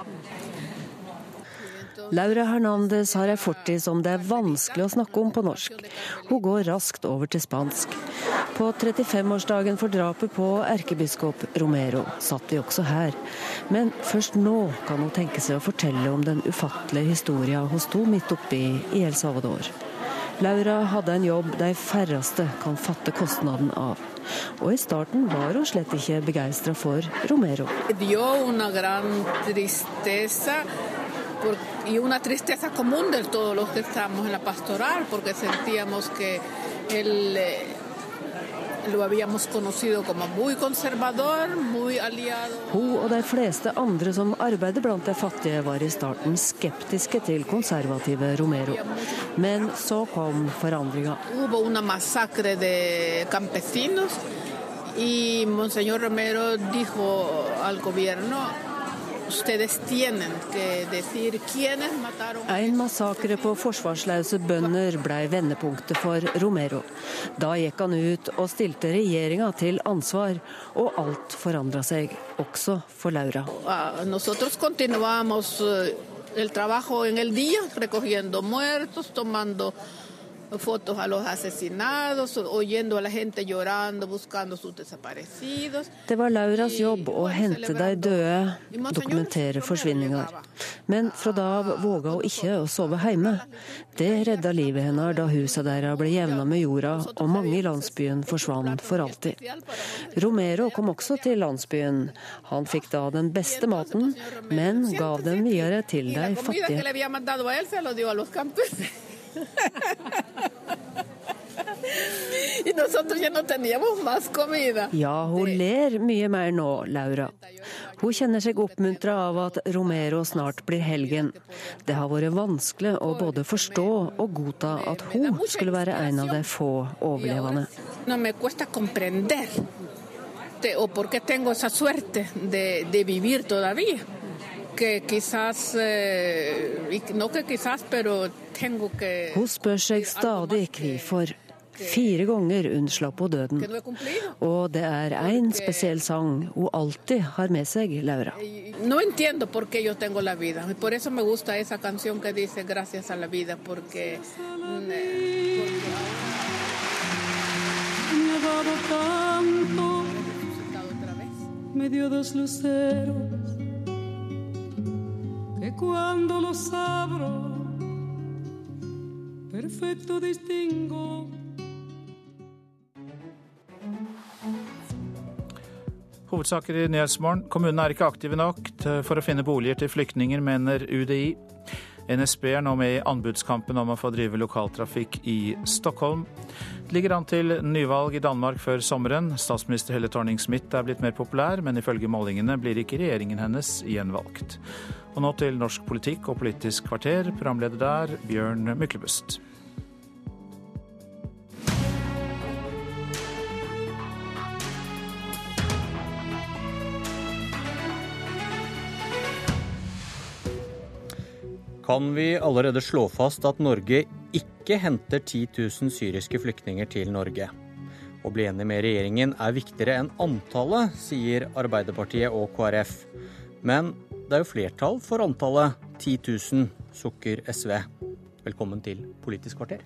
Speaker 64: Laura Hernandez har ei fortid som det er vanskelig å snakke om på norsk. Hun går raskt over til spansk. På 35-årsdagen for drapet på erkebiskop Romero satt vi også her. Men først nå kan hun tenke seg å fortelle om den ufattelige historien hun sto midt oppi i El Salvador. Laura hadde en jobb de færreste kan fatte kostnaden av. Og i starten var hun slett ikke begeistra for Romero.
Speaker 65: y lo habíamos conocido como muy conservador, muy aliado.
Speaker 64: Hun og de fleste andre som arbeider blant de fattige, var i starten skeptiske til konservative Romero. Men så kom forandringa.
Speaker 65: Hubo una masacre de campesinos y Monseñor Romero dijo al gobierno
Speaker 64: en massakre på forsvarsløse bønder ble vendepunktet for Romero. Da gikk han ut og stilte regjeringa til ansvar, og alt forandra seg, også for Laura.
Speaker 65: Nosotros continuamos eh, el trabajo en el día, recogiendo muertos, tomando fotos a los asesinados, oyendo a la gente llorando, buscando sus desaparecidos.
Speaker 64: Det var Lauras jobb å hente de døde, dokumentere forsvinninger. Men fra da av våga hun ikke å sove hjemme. Det redda livet hennes da huset deres ble jevna med jorda, og mange i landsbyen forsvant for alltid. Romero kom også til landsbyen. Han fikk da den beste maten, men gav den videre til de fattige. Ja, hun ler mye mer nå, Laura. Hun kjenner seg oppmuntra av at Romero snart blir helgen. Det har vært vanskelig å både forstå og godta at hun skulle være en av de få overlevende.
Speaker 65: Og por qué tengo esa suerte de, de vivir todavía. Que quizás, eh, no que quizás, pero tengo que...
Speaker 64: Hun spør seg stadig hvorfor. Fire ganger unnslapp hun døden. Og det er én spesiell sang hun alltid har med seg, Laura.
Speaker 65: No entiendo por qué yo tengo la vida. Por eso me gusta esa canción que dice gracias a la vida, porque...
Speaker 66: Me dio dos luceros que cuando los abro perfecto distingo
Speaker 2: Hovedsaker i Nyhetsmorgen. Kommunene er ikke aktive nok for å finne boliger til flyktninger, mener UDI. NSB er nå med i anbudskampen om å få drive lokaltrafikk i Stockholm. Det ligger an til nyvalg i Danmark før sommeren. Statsminister Helle Thorning-Smith er blitt mer populær, men ifølge målingene blir ikke regjeringen hennes gjenvalgt. Og nå til norsk politikk og Politisk kvarter. Programleder der, Bjørn Myklebust.
Speaker 67: Kan vi allerede slå fast at Norge ikke henter 10 000 syriske flyktninger til Norge? Å bli enig med regjeringen er viktigere enn antallet, sier Arbeiderpartiet og KrF. Men det er jo flertall for antallet 10 000, sukker SV. Velkommen til Politisk kvarter.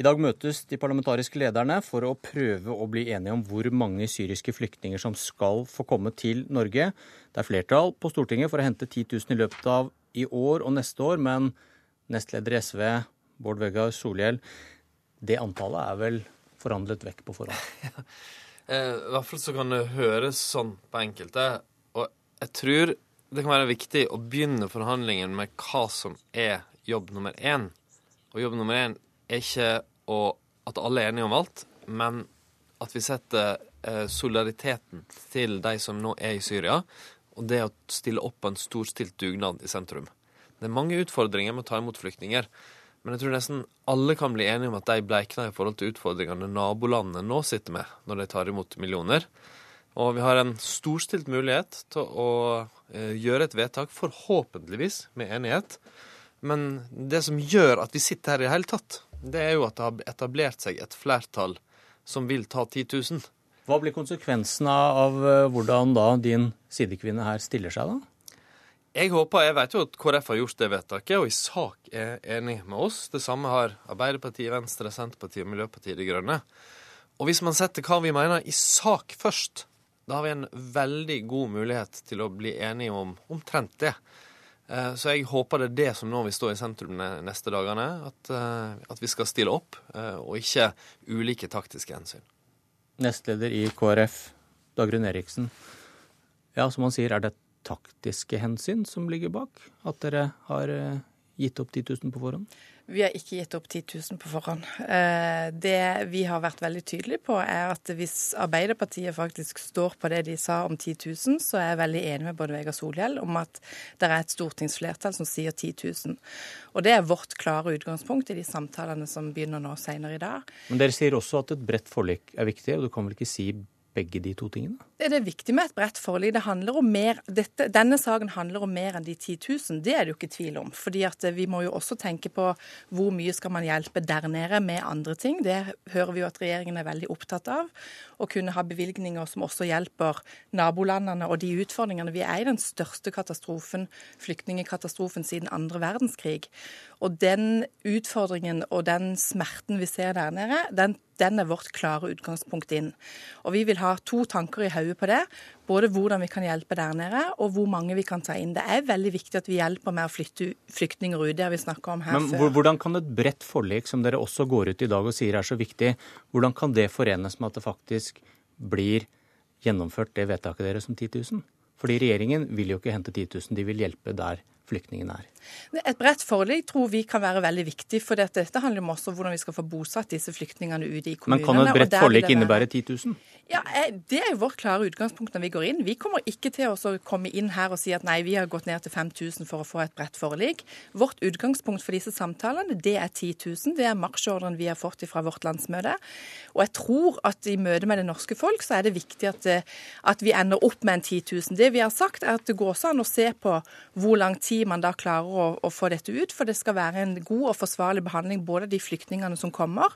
Speaker 67: I dag møtes de parlamentariske lederne for å prøve å bli enige om hvor mange syriske flyktninger som skal få komme til Norge. Det er flertall på Stortinget for å hente 10 000 i løpet av i år og neste år, men nestleder i SV, Bård Vegar Solhjell, det antallet er vel forhandlet vekk på forhånd?
Speaker 68: Eh, I hvert fall så kan det høres sånn på enkelte. Og jeg tror det kan være viktig å begynne forhandlingen med hva som er jobb nummer én. Og jobb nummer én er ikke å, at alle er enige om alt, men at vi setter eh, solidariteten til de som nå er i Syria, og det å stille opp på en storstilt dugnad i sentrum. Det er mange utfordringer med å ta imot flyktninger. Men jeg tror nesten alle kan bli enige om at de bleikner i forhold til utfordringene nabolandene nå sitter med når de tar imot millioner. Og vi har en storstilt mulighet til å eh, gjøre et vedtak, forhåpentligvis med enighet. Men det som gjør at vi sitter her i det hele tatt, det er jo at det har etablert seg et flertall som vil ta 10 000.
Speaker 67: Hva blir konsekvensene av eh, hvordan da din sidekvinne her stiller seg, da?
Speaker 68: Jeg håper, jeg vet jo at KrF har gjort det vedtaket, og i sak er enig med oss. Det samme har Arbeiderpartiet, Venstre, Senterpartiet og Miljøpartiet De Grønne. Og hvis man setter hva vi mener i sak først, da har vi en veldig god mulighet til å bli enige om omtrent det. Eh, så jeg håper det er det som nå vil stå i sentrum de neste dagene. At, eh, at vi skal stille opp, eh, og ikke ulike taktiske hensyn.
Speaker 67: Nestleder i KrF, Dagrun Eriksen. Ja, som han sier, er det taktiske hensyn som ligger bak? At dere har eh, gitt opp 10 000 på forhånd?
Speaker 69: Vi har ikke gitt opp 10 000 på forhånd. Eh, det vi har vært veldig tydelige på, er at hvis Arbeiderpartiet faktisk står på det de sa om 10 000, så er jeg veldig enig med både Vegard Solhjell om at det er et stortingsflertall som sier 10 000. Og det er vårt klare utgangspunkt i de samtalene som begynner nå senere i dag.
Speaker 67: Men dere sier også at et bredt forlik er viktig, og du kan vel ikke si begge de to tingene?
Speaker 69: Det er viktig med et bredt forlik. Det handler om mer, dette, denne saken handler om mer enn de 10 000. Det er det jo ikke tvil om. Fordi eh, Vi må jo også tenke på hvor mye skal man hjelpe der nede med andre ting. Det hører vi jo at regjeringen er veldig opptatt av. Å kunne ha bevilgninger som også hjelper nabolandene og de utfordringene. Vi er i den største katastrofen, flyktningkatastrofen siden andre verdenskrig. Og den utfordringen og den smerten vi ser der nede, den den er vårt klare utgangspunkt inn. Og Vi vil ha to tanker i hodet på det. Både hvordan vi kan hjelpe der nede, og hvor mange vi kan ta inn. Det er veldig viktig at vi hjelper med å flytte flyktninger ut. Det har vi snakka om her
Speaker 67: Men
Speaker 69: før.
Speaker 67: Hvordan kan et bredt forlik, som dere også går ut i dag og sier er så viktig, hvordan kan det forenes med at det faktisk blir gjennomført det vedtaket deres om 10 000? Fordi regjeringen vil jo ikke hente 10 000, de vil hjelpe der flyktningene er.
Speaker 69: Et bredt forlik tror vi kan være veldig viktig, for dette handler om også hvordan vi skal få bosatt disse flyktningene ute i kommunene.
Speaker 67: Men kan et bredt forlik innebære 10 000?
Speaker 69: Ja, Det er jo vårt klare utgangspunkt når vi går inn. Vi kommer ikke til å komme inn her og si at nei, vi har gått ned til 5000 for å få et bredt forlik. Vårt utgangspunkt for disse samtalene det er 10 000. Det er marsjordren vi har fått fra vårt landsmøte. Og jeg tror at i møte med det norske folk så er det viktig at, at vi ender opp med en 10 000. Det vi har sagt er at det går an å se på hvor lang tid man da klarer å, å få dette ut. For det skal være en god og forsvarlig behandling både av de flyktningene som kommer,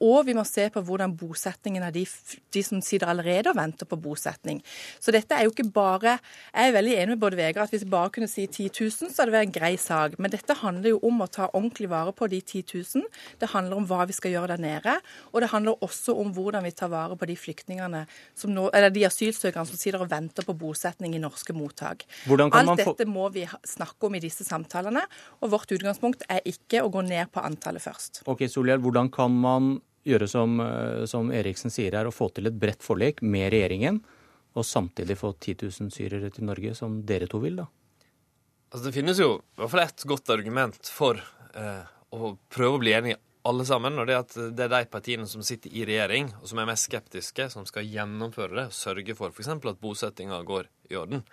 Speaker 69: og vi må se på hvordan bosettingen av de, de, som sitter allerede og venter på bosetning. Så dette er jo ikke bare Jeg er veldig enig med Bård Vegard at hvis vi bare kunne si 10 000, så hadde det vært en grei sak. Men dette handler jo om å ta ordentlig vare på de 10 000. Det handler om hva vi skal gjøre der nede. Og det handler også om hvordan vi tar vare på de flyktningene som nå, eller de asylsøkerne som sitter og venter på bosetning i norske mottak. Alt dette må vi snakke om i disse samtalene. Og vårt utgangspunkt er ikke å gå ned på antallet først.
Speaker 67: Ok, Solhjell, hvordan kan man gjøre som, eh, som Eriksen sier her, å få til et bredt forlik med regjeringen, og samtidig få 10 000 syrere til Norge, som dere to vil, da?
Speaker 68: Altså, det finnes jo i hvert fall ett godt argument for eh, å prøve å bli enige alle sammen, og det er at det er de partiene som sitter i regjering, og som er mest skeptiske, som skal gjennomføre det og sørge for f.eks. at bosettinga går i orden.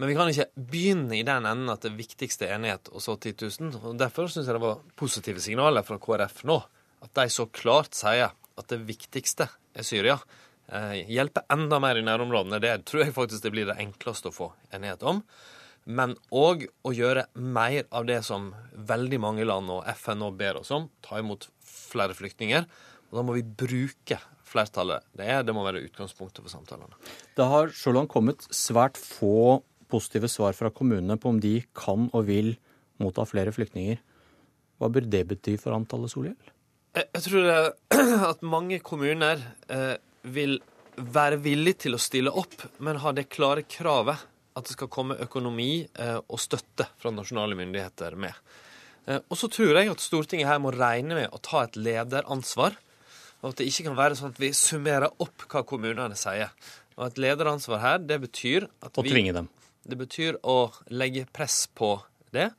Speaker 68: Men vi kan ikke begynne i den enden at det viktigste er enighet, og så 10 000. Og Derfor syns jeg det var positive signaler fra KrF nå at de så klart sier at det viktigste er Syria. Eh, hjelpe enda mer i nærområdene. Det tror jeg faktisk det blir det enkleste å få enighet om. men òg å gjøre mer av det som veldig mange land og FN nå ber oss om, ta imot flere flyktninger. Og da må vi bruke flertallet det er. Det må være utgangspunktet for samtalene.
Speaker 67: Det har så langt kommet svært få positive svar fra kommunene på om de kan og vil motta flere flyktninger. Hva bør det bety for antallet Solhjell?
Speaker 68: Jeg, jeg tror det, at mange kommuner eh, vil være villige til å stille opp, men ha det klare kravet at det skal komme økonomi eh, og støtte fra nasjonale myndigheter med. Eh, og så tror jeg at Stortinget her må regne med å ta et lederansvar. Og at det ikke kan være sånn at vi summerer opp hva kommunene sier. Og et lederansvar her, det betyr at
Speaker 67: vi
Speaker 68: Å
Speaker 67: tvinge dem.
Speaker 68: Det betyr å legge press på det.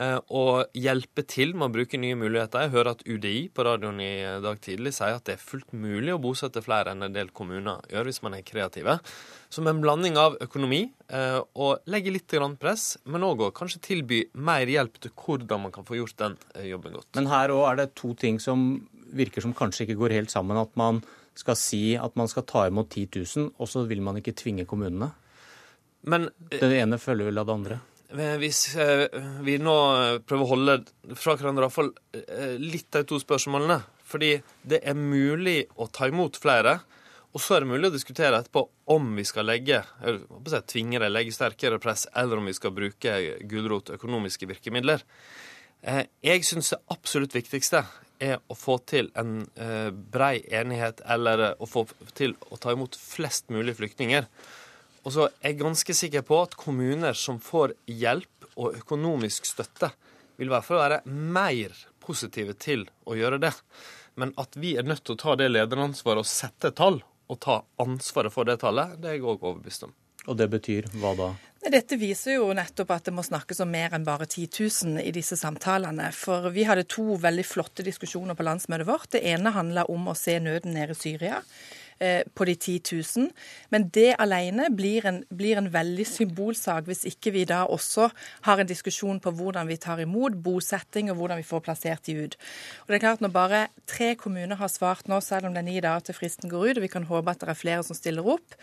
Speaker 68: Eh, Og hjelpe til med å bruke nye muligheter. Jeg hører at UDI på radioen i dag tidlig sier at det er fullt mulig å bosette flere enn en del kommuner gjør, hvis man er kreative. Som en blanding av økonomi eh, og legge litt press, men òg kanskje tilby mer hjelp til hvordan man kan få gjort den eh, jobben godt.
Speaker 67: Men her òg er det to ting som virker som kanskje ikke går helt sammen. At man skal si at man skal ta imot 10 000, og så vil man ikke tvinge kommunene.
Speaker 68: Men
Speaker 67: Det ene følger vel av det andre.
Speaker 68: Eh, Hvis eh, vi nå prøver å holde fra hverandre iallfall litt de to spørsmålene Fordi det er mulig å ta imot flere, og så er det mulig å diskutere etterpå om vi skal legge eller, tvinge det, legge sterkere press, eller om vi skal bruke gulrot, økonomiske virkemidler. Eh, Jeg syns det absolutt viktigste er å få til en eh, brei enighet, eller eh, å få til å ta imot flest mulig flyktninger. Og så er jeg ganske sikker på at kommuner som får hjelp og økonomisk støtte, vil i hvert fall være mer positive til å gjøre det. Men at vi er nødt til å ta det lederansvaret og sette tall, og ta ansvaret for det tallet, det er jeg òg overbevist om.
Speaker 67: Og det betyr hva da?
Speaker 69: Dette viser jo nettopp at det må snakkes om mer enn bare 10 000 i disse samtalene. For vi hadde to veldig flotte diskusjoner på landsmøtet vårt. Det ene handla om å se nøden nede i Syria på de 10 000. Men det alene blir en, blir en veldig symbolsak hvis ikke vi da også har en diskusjon på hvordan vi tar imot bosetting og hvordan vi får plassert de ut. Og det er klart Når bare tre kommuner har svart nå, selv om det er ni dager til fristen går ut, og vi kan håpe at det er flere som stiller opp,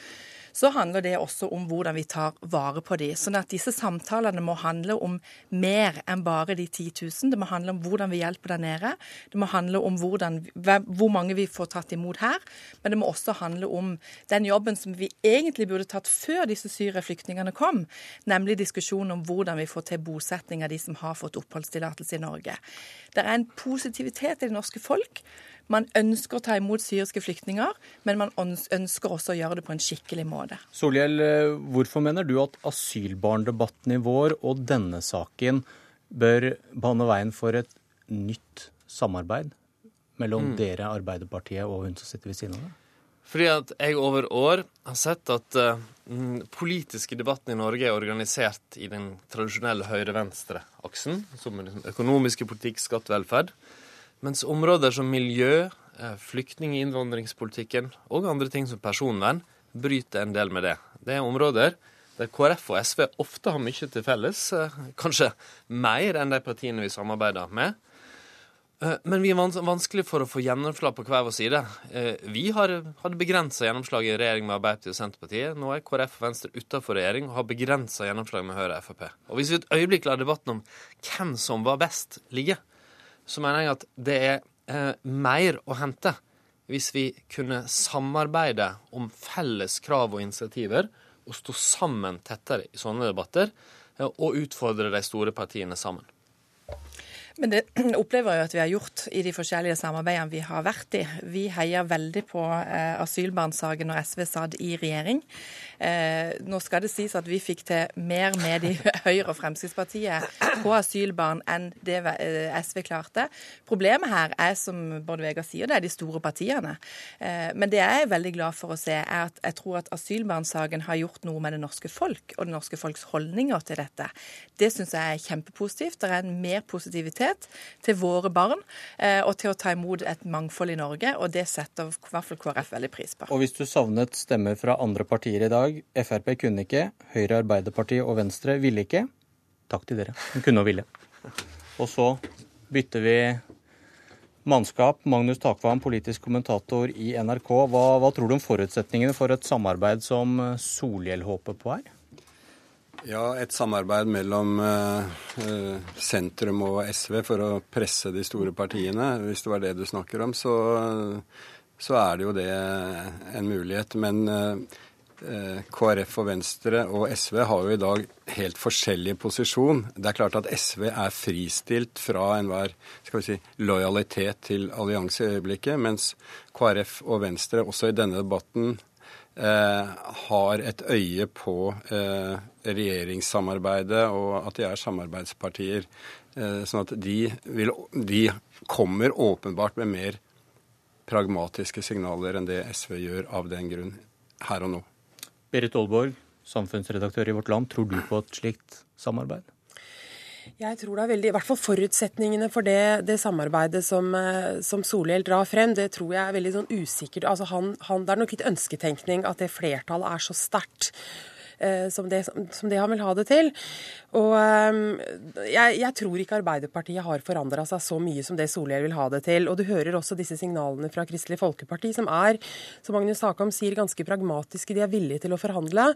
Speaker 69: så handler det også om hvordan vi tar vare på de. Sånn at disse samtalene må handle om mer enn bare de 10 000. Det må handle om hvordan vi hjelper der nede. Det må handle om hvordan, hvor mange vi får tatt imot her. Men det må også handle om den jobben som vi egentlig burde tatt før disse syreflyktningene kom, nemlig diskusjonen om hvordan vi får til bosetting av de som har fått oppholdstillatelse i Norge. Det er en positivitet i det norske folk. Man ønsker å ta imot syriske flyktninger, men man ønsker også å gjøre det på en skikkelig måte.
Speaker 67: Solhjell, eh, hvorfor mener du at asylbarndebatten i vår og denne saken bør bane veien for et nytt samarbeid mellom
Speaker 68: Mm.
Speaker 67: dere, Arbeiderpartiet, og hun som sitter ved siden av deg?
Speaker 68: Fordi at jeg over år har sett at uh, den politiske debatten i Norge er organisert i den tradisjonelle høyre-venstre-aksen, som er liksom økonomiske politikk, skatt, velferd. Mens områder som miljø, eh, flyktning- og innvandringspolitikken og andre ting som personvern bryter en del med det. Det er områder der KrF og SV ofte har mye til felles, eh, kanskje mer enn de partiene vi samarbeider med. Eh, Men vi er vans vanskelig for å få gjennomslag på hver vår side. Vi har, hadde begrensa gjennomslag i regjering med Arbeiderpartiet og Senterpartiet. Nå er KrF og Venstre utenfor regjering og har begrensa gjennomslag med Høyre og Frp. Og hvis vi et øyeblikk lar debatten om hvem som var best ligge, så mener jeg at det er eh, mer å hente hvis vi kunne samarbeide om felles krav og initiativer, og stå sammen tettere i sånne debatter, eh, og utfordre de store partiene sammen.
Speaker 69: Men det opplever jeg at vi har gjort i de forskjellige samarbeidene vi har vært i. Vi heier veldig på eh, asylbarnsaken når SV satt i regjering. Eh, nå skal det sies at vi fikk til mer med de Høyre og Fremskrittspartiet på asylbarn enn det eh, SV klarte. Problemet her er, som Bård Vegar sier, det er de store partiene. Eh, men det jeg er veldig glad for å se, er at jeg tror at asylbarnsaken har gjort noe med det norske folk og det norske folks holdninger til dette. Det syns jeg er kjempepositivt. Det er en mer positivitet til våre barn eh, og til å ta imot et mangfold i Norge, og det setter i hvert fall KrF veldig pris på.
Speaker 67: Og hvis du savnet stemmer fra andre partier i dag, Frp kunne ikke, Høyre, Arbeiderpartiet og Venstre ville ikke, takk til dere. Hun kunne og ville. Og så bytter vi mannskap. Magnus Takvam, politisk kommentator i NRK. Hva, hva tror du om forutsetningene for et samarbeid som Solhjell håper på her?
Speaker 36: Ja, et samarbeid mellom eh, sentrum og SV for å presse de store partiene, hvis det var det du snakker om, så, så er det jo det en mulighet. Men eh, KrF og Venstre og SV har jo i dag helt forskjellig posisjon. Det er klart at SV er fristilt fra enhver skal vi si, lojalitet til allianse i øyeblikket, mens KrF og Venstre også i denne debatten eh, har et øye på eh, regjeringssamarbeidet og at de er samarbeidspartier. Eh, sånn at de, vil, de kommer åpenbart med mer pragmatiske signaler enn det SV gjør av den grunn her og nå.
Speaker 67: Berit Aalborg, samfunnsredaktør i Vårt Land. Tror du på et slikt samarbeid?
Speaker 70: Jeg tror det er veldig, i hvert fall Forutsetningene for det, det samarbeidet som, eh, som Solhjell drar frem, det tror jeg er veldig sånn usikkert. Altså han, han, det er nok litt ønsketenkning at det flertallet er så sterkt. Eh, som det, som det, han vil ha det til. Og ehm, jeg, jeg tror ikke Arbeiderpartiet har forandra seg så mye som det Solhjell vil ha det til. Og du hører også disse signalene fra Kristelig Folkeparti, som er, som Magnus Takam sier, ganske pragmatiske. De er villige til å forhandle.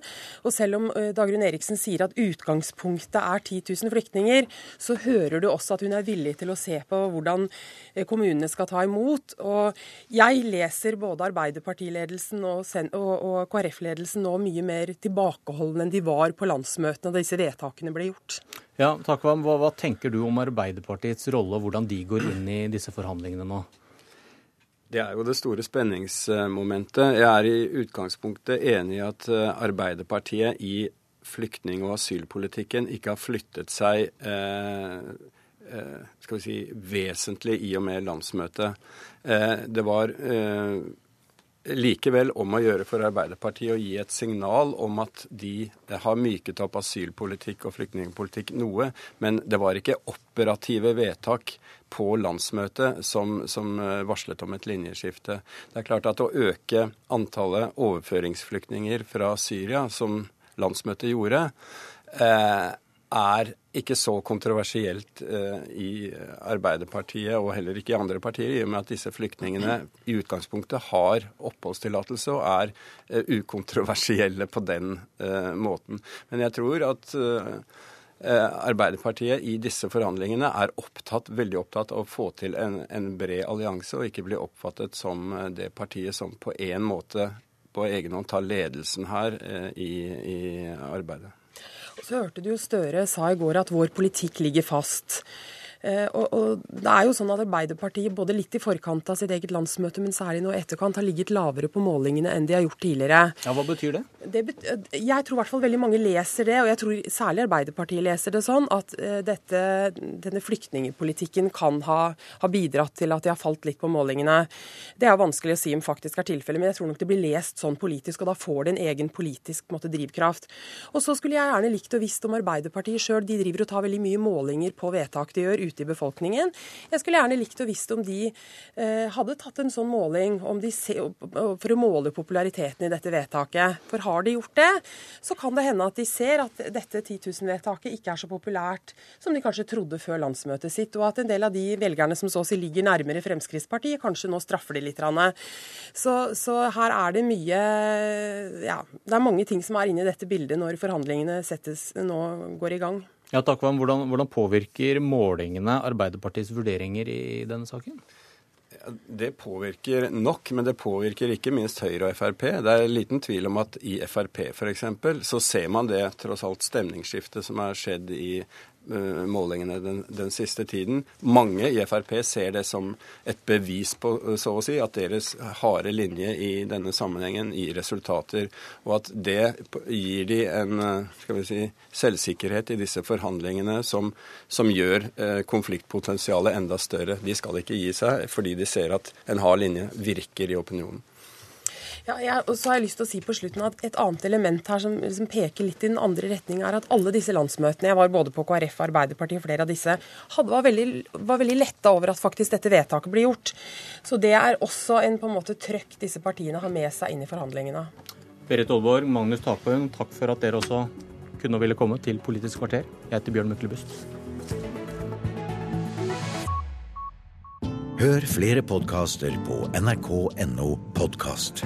Speaker 70: Og selv om eh, Dagrun Eriksen sier at utgangspunktet er 10 000 flyktninger, så hører du også at hun er villig til å se på hvordan eh, kommunene skal ta imot. Og jeg leser både Arbeiderpartiledelsen og, og, og KrF-ledelsen nå mye mer tilbake tilbakeholdne enn de var på landsmøtene da disse vedtakene ble gjort.
Speaker 67: Ja, Takvam, hva, hva tenker du om Arbeiderpartiets rolle og hvordan de går inn i disse forhandlingene nå?
Speaker 36: Det er jo det store spenningsmomentet. Jeg er i utgangspunktet enig i at eh, Arbeiderpartiet i flyktning- og asylpolitikken ikke har flyttet seg eh, eh, skal vi si, vesentlig i og med landsmøtet. Eh, det var eh, likevel om å gjøre for Arbeiderpartiet å gi et signal om at de har myket opp asylpolitikk og flyktningpolitikk noe, men det var ikke operative vedtak på landsmøtet som, som, eh, varslet om et linjeskifte. Det er klart at å øke antallet overføringsflyktninger fra Syria, som landsmøtet gjorde, eh, er ikke så kontroversielt uh, i Arbeiderpartiet og heller ikke i andre partier, i og med at disse flyktningene i utgangspunktet har oppholdstillatelse og er uh, ukontroversielle på den uh, måten. Men jeg tror at Arbeiderpartiet i disse forhandlingene er opptatt, veldig opptatt av å få til en, en bred allianse, og ikke bli oppfattet som det partiet som på en måte på egen hånd tar ledelsen her i, i arbeidet.
Speaker 70: Hørte du jo Støre sa i går at vår politikk ligger fast. Eh, og, og, det er jo sånn at Arbeiderpartiet både litt i forkant av sitt eget landsmøte, men særlig nå etterkant, har ligget lavere på målingene enn de har gjort tidligere.
Speaker 67: Ja, Hva betyr det?
Speaker 70: det bet jeg tror i hvert fall veldig mange leser det, og jeg tror særlig Arbeiderpartiet leser det sånn, at uh, dette, denne flyktningepolitikken kan ha, ha, bidratt til at de har falt litt på målingene. Det er vanskelig å si om faktisk er tilfellet, men jeg tror nok det blir lest sånn politisk, og da får det en egen politisk måte, drivkraft. Og så skulle jeg gjerne likt å visst om Arbeiderpartiet sjøl. De driver og tar veldig mye målinger på vedtak de gjør ute i befolkningen. Jeg skulle gjerne likt å visst om de eh, hadde tatt en sånn måling se, for å måle populariteten i dette vedtaket. For har de gjort det, så kan det hende at de ser at dette 10 000-vedtaket ikke er så populært som de kanskje trodde før landsmøtet sitt, og at en del av de velgerne som så å si ligger nærmere Fremskrittspartiet, kanskje nå straffer de litt. Så, så her er det mye Ja, det er mange ting som er inne i dette bildet når forhandlingene settes, nå går i gang.
Speaker 67: Ja, Takvam, hvordan, hvordan påvirker målingene Arbeiderpartiets vurderinger i denne saken?
Speaker 36: Det påvirker nok, men det påvirker ikke minst Høyre og Frp. Det er liten tvil om at i Frp f.eks. så ser man det tross alt stemningsskiftet som har skjedd i målingene den, den, siste tiden. Mange i Frp ser det som et bevis på eh, så å si, at deres harde linje i denne sammenhengen gir resultater, og at det gir de en eh, skal vi si, selvsikkerhet i disse forhandlingene som, som gjør eh, konfliktpotensialet enda større. De skal ikke gi seg fordi de ser at en hard linje virker i opinionen.
Speaker 70: Ja, jeg, og så har jeg lyst til å si på slutten at Et annet element her som liksom peker litt i den andre retninga, er at alle disse landsmøtene, jeg var både på KrF og Arbeiderpartiet og flere av disse, hadde, var, veldig, var veldig letta over at faktisk dette vedtaket blir gjort. Så det er også en på en måte trøkk disse partiene har med seg inn i forhandlingene.
Speaker 67: Berit Aalborg, Magnus Tapøen, takk for at dere også kunne og ville komme til Politisk kvarter. Jeg heter Bjørn Myklebust.
Speaker 71: Hør flere podkaster på nrk.no podkast.